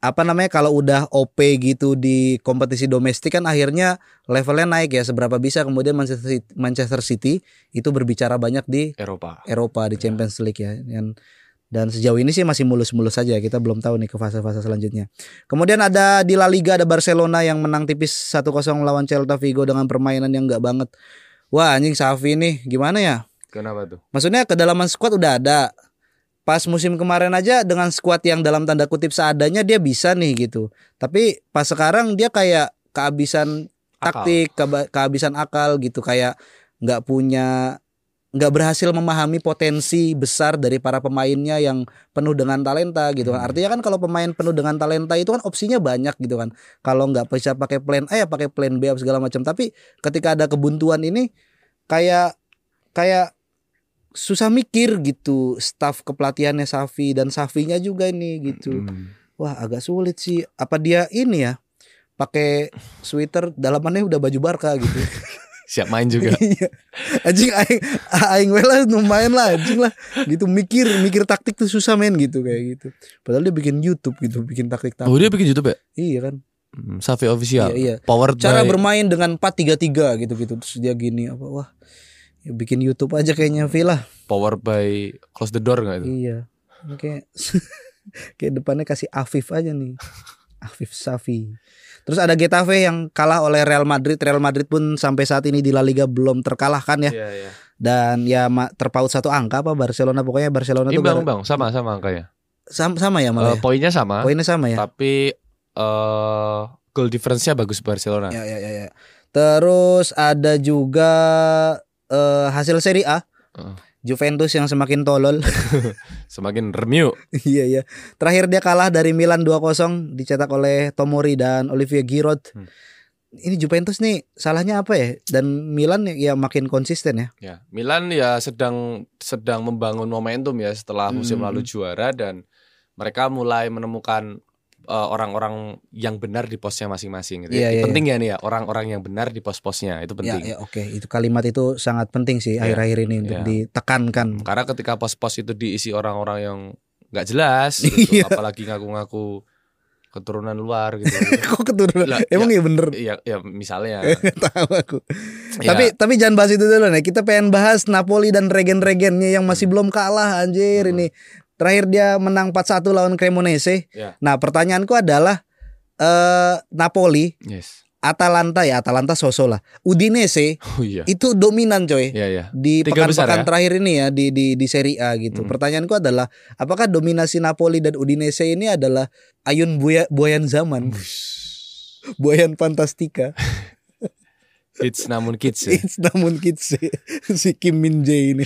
apa namanya kalau udah OP gitu di kompetisi domestik kan akhirnya levelnya naik ya seberapa bisa kemudian Manchester City, Manchester City itu berbicara banyak di Eropa. Eropa di Champions League ya dan dan sejauh ini sih masih mulus-mulus saja kita belum tahu nih ke fase-fase selanjutnya. Kemudian ada di La Liga ada Barcelona yang menang tipis 1-0 melawan Celta Vigo dengan permainan yang enggak banget. Wah anjing Safi nih gimana ya? Kenapa tuh? Maksudnya kedalaman squad udah ada. Pas musim kemarin aja dengan squad yang dalam tanda kutip seadanya dia bisa nih gitu. Tapi pas sekarang dia kayak kehabisan Akal. taktik, keba- kehabisan akal gitu kayak nggak punya nggak berhasil memahami potensi besar dari para pemainnya yang penuh dengan talenta gitu kan. Hmm. Artinya kan kalau pemain penuh dengan talenta itu kan opsinya banyak gitu kan. Kalau nggak bisa pakai plan A ya pakai plan B segala macam. Tapi ketika ada kebuntuan ini kayak kayak susah mikir gitu staff kepelatihannya Safi dan Safinya juga ini gitu. Hmm. Wah, agak sulit sih. Apa dia ini ya? Pakai sweater dalamannya udah baju Barca gitu. [LAUGHS] Siap main juga. [LAUGHS] Iya. anjing aing aing lah lumayan lah anjing lah. Gitu mikir mikir taktik tuh susah men gitu kayak gitu. Padahal dia bikin YouTube gitu, bikin taktik-taktik. Oh dia bikin YouTube ya? Iya kan. Hmm, Safi official. Iya, iya. Powered Cara by bermain dengan 4-3-3 gitu-gitu terus dia gini apa wah. Ya bikin YouTube aja kayaknya Villa. powered by close the door nggak itu? Iya. Kayak [LAUGHS] kayak depannya kasih Afif aja nih. [LAUGHS] Afif Safi. Terus ada Getafe yang kalah oleh Real Madrid. Real Madrid pun sampai saat ini di La Liga belum terkalahkan ya. Iya, iya. Dan ya terpaut satu angka apa Barcelona pokoknya Barcelona tuh Imbang, gara- imbang, sama sama angkanya. sama, sama ya malah. ya? poinnya sama, Poinnya sama ya. tapi eh goal difference-nya bagus Barcelona. Ya ya ya ya. Terus ada juga eh, hasil Serie A. Heeh. Juventus yang semakin tolol. [LAUGHS] Semakin remyu. Iya iya. Terakhir dia kalah dari Milan 2-0 dicetak oleh Tomori dan Olivier Giroud. Hmm. Ini Juventus nih salahnya apa ya? Dan Milan ya makin konsisten ya. Ya, Milan ya sedang sedang membangun momentum ya setelah musim Hmm. lalu juara dan mereka mulai menemukan eh, orang-orang yang benar di posnya masing-masing gitu. Iya, ya. iya, penting ya nih ya orang-orang yang benar di pos-posnya itu Ya, penting. ya oke, itu kalimat itu sangat penting sih Iya, akhir-akhir ini untuk iya. ditekankan. Karena ketika pos-pos itu diisi orang-orang yang nggak jelas, gitu, [LAUGHS] Iya. apalagi ngaku-ngaku keturunan luar gitu. [LAUGHS] Kok keturunan? Lah, Emang iya bener. Iya, ya misalnya. [LAUGHS] Tahu aku. Ya, Tapi tapi jangan bahas itu dulu nih. Kita pengen bahas Napoli dan regen-regennya yang masih belum kalah anjir Hmm. ini. Terakhir dia menang 4-1 lawan Cremonese. Ya. Nah, pertanyaanku adalah eh Napoli, yes. Atalanta ya, Atalanta sosok lah. Udinese [LAUGHS] Oh iya. itu dominan coy. Iya, iya. Di pekan-pekan ya? terakhir ini ya di di di Serie A gitu. Hmm. Pertanyaanku adalah apakah dominasi Napoli dan Udinese ini adalah ayun buaya, buayan zaman, buayan [LAUGHS] fantastika. [LAUGHS] Hits namun kids ya. It's namun kids sih. [LAUGHS] si Kim Min Jae ini.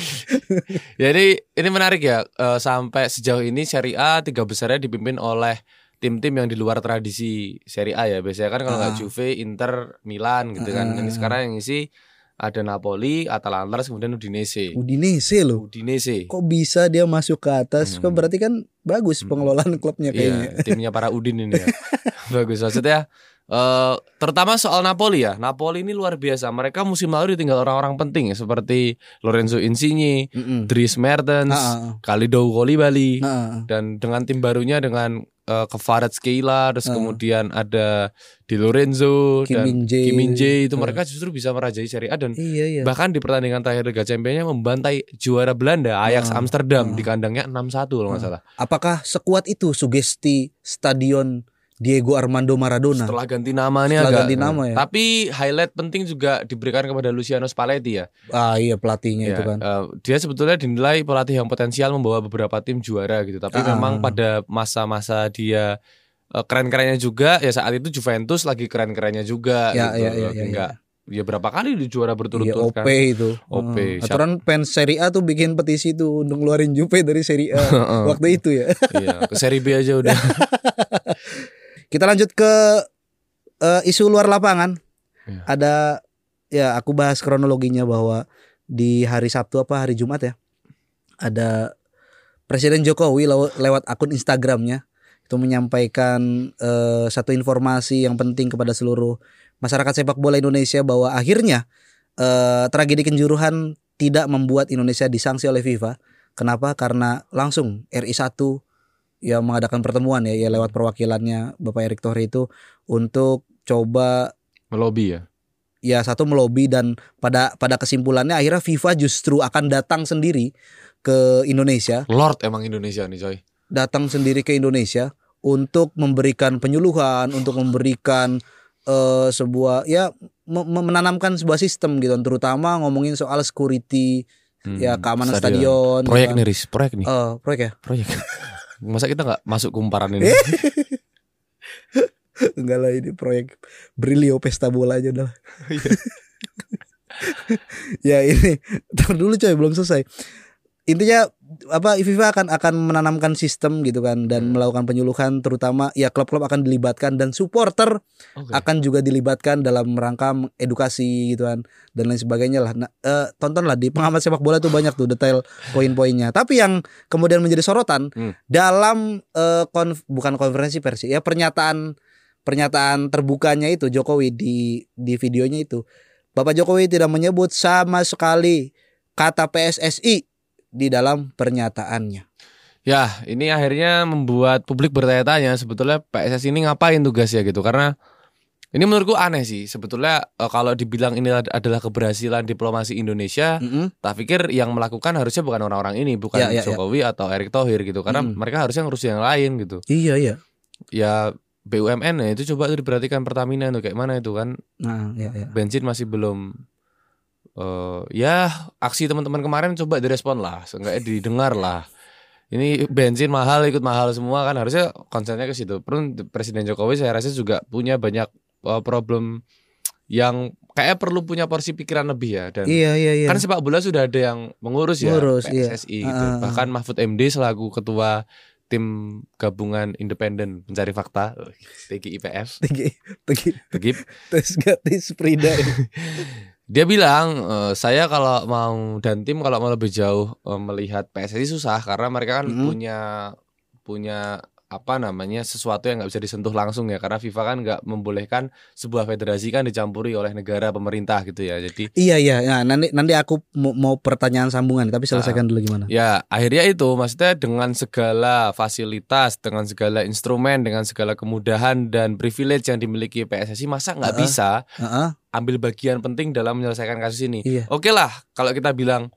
[LAUGHS] Jadi ini menarik ya eh, sampai sejauh ini Serie A tiga besarnya dipimpin oleh tim-tim yang di luar tradisi Serie A ya. Biasanya kan kalau nggak Ah. Juve, Inter, Milan gitu kan. Ini Ah. sekarang yang isi ada Napoli, Atalanta, kemudian Udinese. Udinese loh. Udinese. Kok bisa dia masuk ke atas? Kok Hmm. berarti kan bagus pengelolaan klubnya kayaknya. Iya, timnya para Udin ini ya. [LAUGHS] Bagus maksudnya eh terutama soal Napoli ya. Napoli ini luar biasa. Mereka musim lalu ditinggal orang-orang penting ya, seperti Lorenzo Insigne, Mm-mm. Dries Mertens, Ah, ah, Kalidou Koulibaly. ah. dan dengan tim barunya dengan uh, Kvaratskhelia terus Ah. kemudian ada Di Lorenzo Kim dan Min Jae. Kim itu Ah. mereka justru bisa merajai Serie A dan Iya iya. bahkan di pertandingan terakhir Liga Champions membantai juara Belanda Ajax Ah. Amsterdam Ah. di kandangnya 6-1 kalau nggak Ah. salah. Apakah sekuat itu sugesti stadion Diego Armando Maradona? Setelah ganti nama nih Setelah agak ganti nama ya. Tapi highlight penting juga diberikan kepada Luciano Spalletti ya. Ah iya pelatihnya Ya, itu kan. eh, dia sebetulnya dinilai pelatih yang potensial membawa beberapa tim juara gitu. Tapi Ah. memang pada masa-masa dia eh, keren-kerennya juga ya saat itu Juventus lagi keren-kerennya juga Ya, gitu. ya, ya, ya, Enggak ya berapa kali di juara berturut-turut OP kan. itu. OP, Hmm. siap. Aturan fans Serie A tuh bikin petisi tuh untuk ngeluarin Juve dari Serie A [LAUGHS] waktu itu ya. Iya, ke seri B aja udah. [LAUGHS] Kita lanjut ke eh, isu luar lapangan. Ya. Ada ya aku bahas kronologinya bahwa di hari Sabtu apa hari Jumat ya. Ada Presiden Jokowi lew- lewat akun Instagramnya itu menyampaikan eh, satu informasi yang penting kepada seluruh masyarakat sepak bola Indonesia bahwa akhirnya eh, tragedi Kenjuruhan tidak membuat Indonesia disanksi oleh FIFA. Kenapa? Karena langsung RI 1 yang mengadakan pertemuan ya, ya lewat perwakilannya Bapak Erick Thohir itu untuk coba Melobi ya. ya satu melobi dan pada pada kesimpulannya akhirnya FIFA justru akan datang sendiri ke Indonesia, Lord emang Indonesia nih coy. datang sendiri ke Indonesia untuk memberikan penyuluhan, untuk memberikan eh, sebuah ya me- me- menanamkan sebuah sistem gitu, terutama ngomongin soal security, Hmm, ya keamanan stadion, Proyek gitu kan. nih Riz, proyek nih. Eh, proyek ya? Proyek. [LAUGHS] Masa kita nggak masuk kumparan ini? [LAUGHS] Enggak lah ini proyek Brilio Pesta Bola aja dah. [LAUGHS] ya ini Ntar dulu coy belum selesai. Intinya apa FIFA akan akan menanamkan sistem gitu kan dan Hmm. melakukan penyuluhan terutama ya klub-klub akan dilibatkan dan supporter Oke. akan juga dilibatkan dalam rangka edukasi gitu kan dan lain sebagainya lah. Nah, eh, tontonlah di pengamat sepak bola tuh banyak tuh detail poin-poinnya. Tapi yang kemudian menjadi sorotan Hmm. dalam eh, konf- bukan konferensi persi ya pernyataan pernyataan terbukanya itu Jokowi di di videonya itu Bapak Jokowi tidak menyebut sama sekali kata PSSI di dalam pernyataannya. Ya, ini akhirnya membuat publik bertanya-tanya sebetulnya PSSI ini ngapain tugasnya gitu karena ini menurutku aneh sih sebetulnya eh, kalau dibilang ini ad- adalah keberhasilan diplomasi Indonesia, Mm-mm. tak pikir yang melakukan harusnya bukan orang-orang ini, bukan Ya, ya, ya. Jokowi atau Erick Thohir gitu karena Mm. mereka harusnya ngurusin yang lain gitu. Iya iya. Ya BUMN ya itu coba tuh diperhatikan Pertamina itu kayak mana itu kan Nah, ya ya. bensin masih belum eh ya aksi teman-teman kemarin coba direspon lah. Seenggaknya didengar lah. Ini bensin mahal ikut mahal semua kan. Harusnya konsennya ke situ. Presiden Jokowi saya rasa juga punya banyak eh, problem yang kayak perlu punya porsi pikiran lebih ya. Dan Iya iya iya. kan sepak bola sudah ada yang mengurus ya Ngurus, iya. PSSI gitu. Ah, ah, ah. bahkan Mahfud MD selaku ketua tim gabungan independen pencari fakta TGIPF Tinggi tinggi TGIP tes gratis Frida. [LAUGHS] Dia bilang eh, saya kalau mau dan tim kalau mau lebih jauh eh, melihat PSSI susah karena mereka kan Mhm. punya punya apa namanya sesuatu yang nggak bisa disentuh langsung ya karena FIFA kan nggak membolehkan sebuah federasi kan dicampuri oleh negara pemerintah gitu ya jadi Iya iya. Nah, nanti nanti aku mau, pertanyaan sambungan tapi selesaikan dulu gimana. ya akhirnya itu maksudnya dengan segala fasilitas dengan segala instrumen dengan segala kemudahan dan privilege yang dimiliki PSSI masa nggak Heeh. bisa Heeh. ambil bagian penting dalam menyelesaikan kasus ini Iya. oke lah kalau kita bilang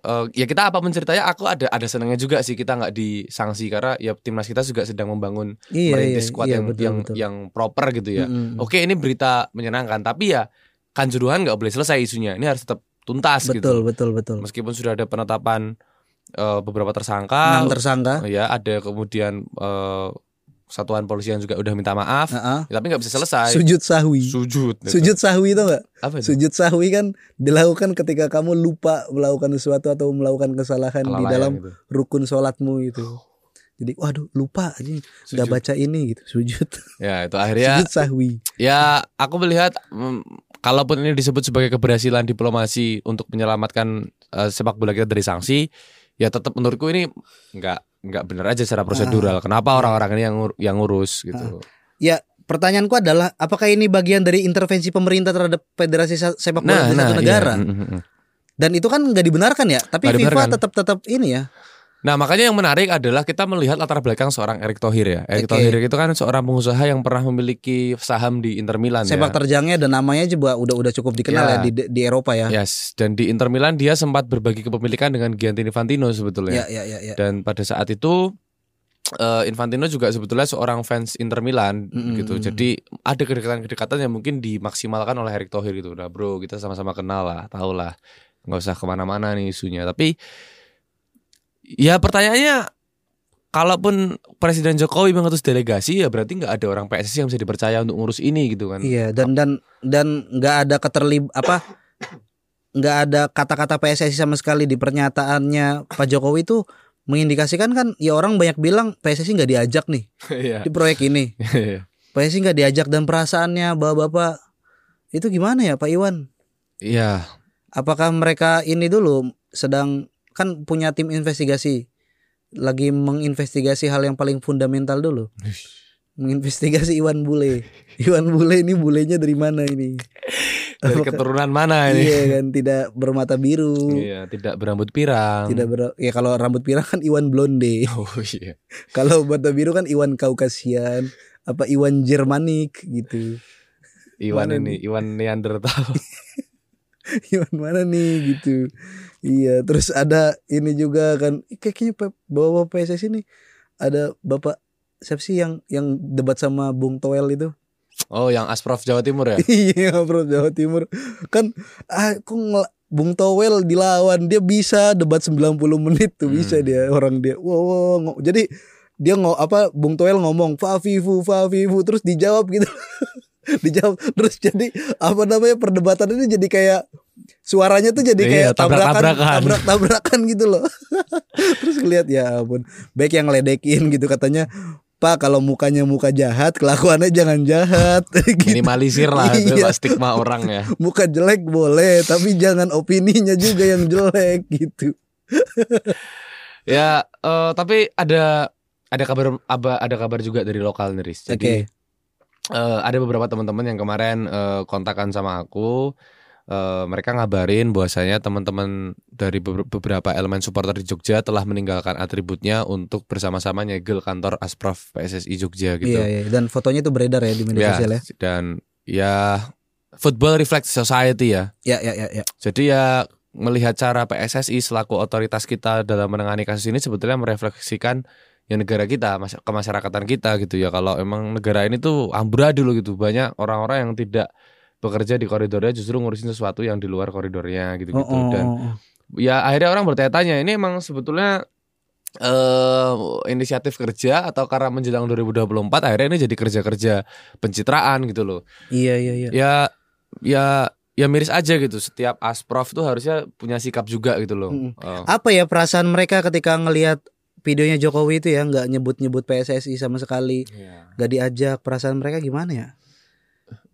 eh, ya kita apa ceritanya aku ada ada senangnya juga sih kita nggak disanksi karena ya timnas kita juga sedang membangun Iya iya. merintis squad iya, yang betul, yang betul. yang proper gitu ya. Mm-mm. Oke ini berita menyenangkan tapi ya kanjuruhan nggak boleh selesai isunya. Ini harus tetap tuntas Betul gitu. betul betul. Meskipun sudah ada penetapan eh, beberapa tersangka, Enam tersangka. ya ada kemudian eh, satuan polisi yang juga udah minta maaf, ya, tapi nggak bisa selesai. Sujud sahwi. Sujud. gitu. Sujud sahwi itu? Apa itu? Sujud sahwi kan dilakukan ketika kamu lupa melakukan sesuatu atau melakukan kesalahan di Kelalaian dalam gitu. rukun sholatmu itu. Jadi waduh lupa aja nggak Sujud. baca ini gitu sujud Ya itu akhirnya sujud sahwi. Ya, aku melihat mm, kalaupun ini disebut sebagai keberhasilan diplomasi untuk menyelamatkan eh, sepak bola kita dari sanksi, ya tetap menurutku ini nggak nggak benar aja secara prosedural. Kenapa orang-orang ini yang yang ngurus gitu? Ya pertanyaanku adalah apakah ini bagian dari intervensi pemerintah terhadap federasi sepak bola di satu iya. negara? Mm. Dan itu kan nggak dibenarkan ya. Tapi Nggak FIFA dibenarkan. tetap tetap ini ya. Nah, makanya yang menarik adalah kita melihat latar belakang seorang Erick Thohir ya. Erick Oke. Thohir itu kan seorang pengusaha yang pernah memiliki saham di Inter Milan Sepak ya. terjangnya dan namanya juga udah udah cukup dikenal ya, Ya. di di Eropa ya. Yes, dan di Inter Milan dia sempat berbagi kepemilikan dengan Gianni Infantino sebetulnya. Ya ya ya. ya. dan pada saat itu eh, Infantino juga sebetulnya seorang fans Inter Milan Mm-mm. gitu. Jadi ada kedekatan-kedekatan yang mungkin dimaksimalkan oleh Erick Thohir gitu. Nah bro kita sama-sama kenal lah, tahu lah, nggak usah ke mana-mana nih isunya. Tapi ya pertanyaannya, kalaupun Presiden Jokowi mengutus delegasi ya berarti nggak ada orang PSSI yang bisa dipercaya untuk ngurus ini gitu kan? Iya dan dan dan nggak ada keterlib apa nggak ada kata-kata PSSI sama sekali di pernyataannya Pak Jokowi itu mengindikasikan kan ya orang banyak bilang PSSI nggak diajak nih [LAUGHS] Iya. di proyek ini [LAUGHS] PSSI nggak diajak dan perasaannya bapak-bapak itu gimana ya Pak Iwan Iya. apakah mereka ini dulu sedang kan punya tim investigasi lagi menginvestigasi hal yang paling fundamental dulu menginvestigasi Iwan Bule [LAUGHS] Iwan Bule ini bulenya dari mana ini Dari Apakah- keturunan mana ini? Iya kan tidak bermata biru. Iya, tidak berambut pirang. Tidak ber ya kalau rambut pirang kan Iwan blonde. Oh iya. [LAUGHS] kalau mata biru kan Iwan Kaukasian apa Iwan Jermanik gitu. Iwan Mana ini, Iwan Neanderthal. [LAUGHS] Iwan mana nih gitu. Iya, terus ada ini juga kan kayaknya Pep, bawa PSSI ini ada Bapak siapa sih yang yang debat sama Bung Toel itu? Oh, yang Asprof Jawa Timur ya? [LAUGHS] Iya, Bro Jawa Timur. Kan aku ngel- Bung Towel dilawan dia bisa debat 90 menit tuh bisa Hmm. dia orang dia. Wow, wow, jadi dia ngo apa Bung Towel ngomong Fafifu Fafifu terus dijawab gitu. [LAUGHS] dijawab terus jadi apa namanya perdebatan ini jadi kayak suaranya tuh jadi Iya, kayak tabrakan tabrak-tabrakan. tabrak tabrakan gitu loh. [LAUGHS] terus ngeliat ya ampun baik yang ledekin gitu katanya Pak kalau mukanya muka jahat kelakuannya jangan jahat [LAUGHS] gitu. Minimalisir lah itu Iya. Stigma orang ya. [LAUGHS] muka jelek boleh tapi jangan opininya juga yang jelek gitu Ya, eh, tapi ada ada kabar aba- ada kabar juga dari lokal nih, Riz. Jadi Oke. eh, ada beberapa teman-teman yang kemarin eh, kontakan sama aku. Eh, mereka ngabarin bahwasanya teman-teman dari beber- beberapa elemen supporter di Jogja telah meninggalkan atributnya untuk bersama-sama nyegel kantor Asprof PSSI Jogja gitu. iya iya dan fotonya tuh beredar ya di media Ya, sosial ya dan ya football reflects society ya. ya ya ya, ya. Jadi ya melihat cara PSSI selaku otoritas kita dalam menangani kasus ini sebetulnya merefleksikan ya negara kita, mas- kemasyarakatan kita gitu ya. Kalau emang negara ini tuh amburadul gitu, banyak orang-orang yang tidak bekerja di koridornya justru ngurusin sesuatu yang di luar koridornya gitu-gitu. Oh, oh, Dan oh, oh. ya akhirnya orang bertanya-tanya ini emang sebetulnya eh inisiatif kerja atau karena menjelang 2024 akhirnya ini jadi kerja-kerja pencitraan gitu loh. iya iya iya Ya ya ya miris aja gitu. Setiap asprof tuh harusnya punya sikap juga gitu loh. Mm. Oh. apa ya perasaan mereka ketika ngelihat videonya Jokowi itu ya nggak nyebut-nyebut PSSI sama sekali Iya. nggak diajak perasaan mereka gimana ya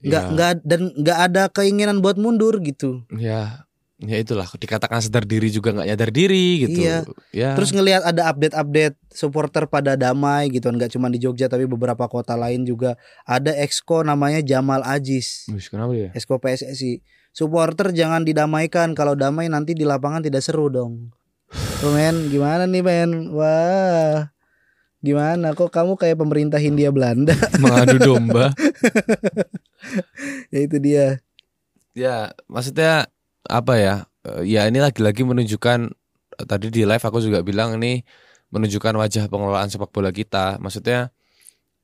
nggak Ya, nggak dan nggak ada keinginan buat mundur gitu ya ya itulah dikatakan sadar diri juga nggak nyadar diri gitu. Iya. Ya. Terus ngelihat ada update-update supporter pada damai gitu nggak cuma di Jogja tapi beberapa kota lain juga ada exco namanya Jamal Ajis. Wih, kenapa ya? Exco PSSI. Supporter jangan didamaikan kalau damai nanti di lapangan tidak seru dong. [SIGHS] Tuh men, gimana nih men? Wah. Gimana kok kamu kayak pemerintah Hindia Belanda? [LAUGHS] Mengadu domba. ya itu dia. Ya, maksudnya apa ya? Eh, Ya ini lagi-lagi menunjukkan eh, tadi di live aku juga bilang ini menunjukkan wajah pengelolaan sepak bola kita. Maksudnya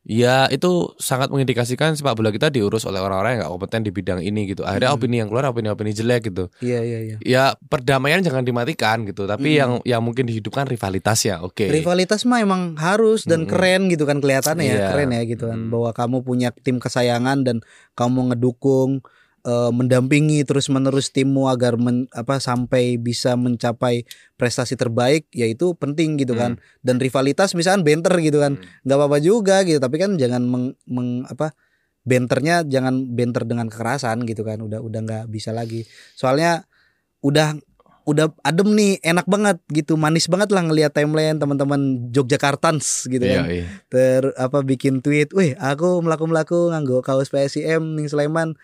ya itu sangat mengindikasikan sepak bola kita diurus oleh orang-orang yang nggak kompeten di bidang ini gitu. Akhirnya Hmm. opini yang keluar opini-opini jelek gitu. Iya iya iya. Ya perdamaian jangan dimatikan gitu, tapi Hmm. yang yang mungkin dihidupkan rivalitasnya. Oke. Rivalitas mah emang harus dan Mm-mm. keren gitu kan kelihatannya ya, Iya. keren ya gitu kan Mm. bahwa kamu punya tim kesayangan dan kamu ngedukung eh, mendampingi terus-menerus timmu agar men- apa sampai bisa mencapai prestasi terbaik ya itu penting gitu kan. Dan rivalitas misalkan banter gitu kan. Hmm. nggak apa-apa juga gitu, tapi kan jangan meng, meng- apa banternya jangan banter dengan kekerasan gitu kan. Udah udah nggak bisa lagi. Soalnya udah udah adem nih enak banget gitu manis banget lah ngelihat timeline teman-teman Yogyakartans gitu Iya, kan iya. ter apa bikin tweet, wih aku melaku melaku nganggo kaos PSIM ning Sleman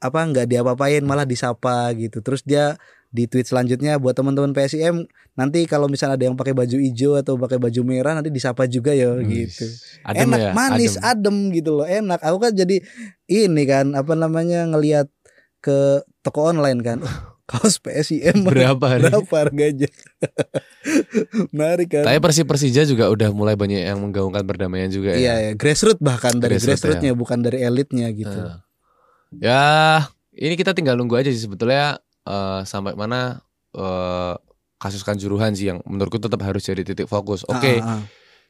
apa nggak diapa-apain malah disapa gitu terus dia di tweet selanjutnya buat teman-teman PSIM nanti kalau misalnya ada yang pakai baju hijau atau pakai baju merah nanti disapa juga ya gitu Adem enak ya, manis adem. adem. gitu loh enak aku kan jadi ini kan apa namanya ngelihat ke toko online kan [LAUGHS] kaos PSIM [LAUGHS] Berapa hari? berapa harganya [LAUGHS] menarik kan Tapi Persi Persija juga udah mulai banyak yang menggaungkan perdamaian juga Iya ya. ya, grassroots bahkan dari Grassroots, grassrootsnya bukan dari elitnya gitu. Eh. Ya, ini kita tinggal nunggu aja sih sebetulnya eh, sampai mana eh, kasus kanjuruhan sih yang menurutku tetap harus jadi titik fokus. Oke, Ah, ah, ah.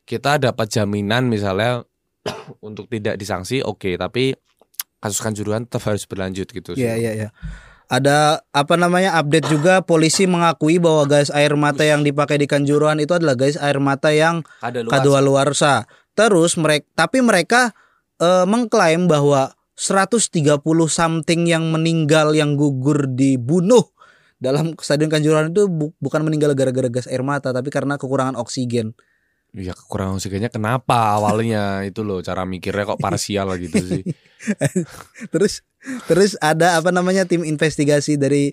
kita dapat jaminan misalnya [CLEARS THROAT] untuk tidak disanksi, oke, tapi kasus kanjuruhan tetap harus berlanjut gitu. sih. Iya iya iya. Ada apa namanya update juga polisi mengakui bahwa gas air mata yang dipakai di Kanjuruhan itu adalah gas air mata yang kadaluarsa. Terus mereka tapi mereka eh, mengklaim bahwa 130 something yang meninggal yang gugur dibunuh dalam stadion Kanjuruhan itu bu- bukan meninggal gara-gara gas air mata tapi karena kekurangan oksigen. Iya kekurangan oksigennya kenapa awalnya [LAUGHS] itu loh cara mikirnya kok parsial gitu sih. [LAUGHS] terus terus ada apa namanya tim investigasi dari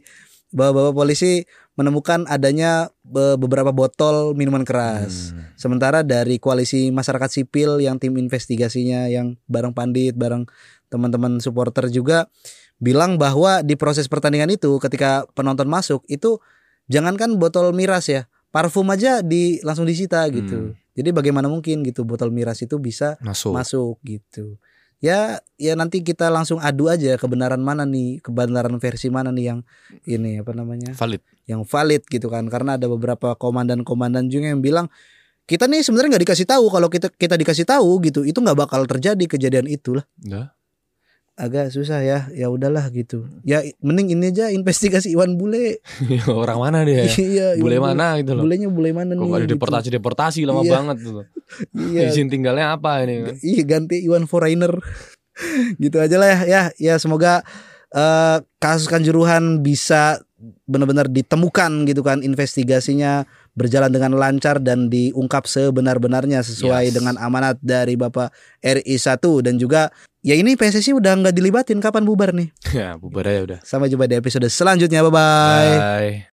bapak-bapak polisi menemukan adanya be- beberapa botol minuman keras. Hmm. Sementara dari koalisi masyarakat sipil yang tim investigasinya yang bareng Pandit, bareng teman-teman supporter juga bilang bahwa di proses pertandingan itu ketika penonton masuk itu jangankan botol miras ya, parfum aja di langsung disita gitu. Jadi bagaimana mungkin gitu botol miras itu bisa Masuk. masuk gitu. Ya, ya nanti kita langsung adu aja kebenaran mana nih, kebenaran versi mana nih yang ini apa namanya, Valid. yang valid gitu kan? Karena ada beberapa komandan-komandan juga yang bilang kita nih sebenarnya nggak dikasih tahu kalau kita kita dikasih tahu gitu, itu nggak bakal terjadi kejadian itu lah. Agak susah ya, ya udahlah gitu. Ya mending ini aja investigasi Iwan Bule. [LAUGHS] Orang mana dia? [LAUGHS] Iya, Iwan Bule mana gitu loh. Bulenya bule mana Kok nih? ada gitu. deportasi deportasi lama Iya. banget tuh. [LAUGHS] Iya, Izin tinggalnya apa ini kan? Iya ganti Iwan Foreigner gitu aja lah ya ya ya semoga eh, kasus kanjuruhan bisa benar-benar ditemukan gitu kan investigasinya berjalan dengan lancar dan diungkap sebenar-benarnya sesuai Yes. dengan amanat dari Bapak RI 1 dan juga ya ini PSSI udah nggak dilibatin kapan bubar nih [LAUGHS] Ya, bubar aja udah. sampai jumpa di episode selanjutnya bye bye Bye.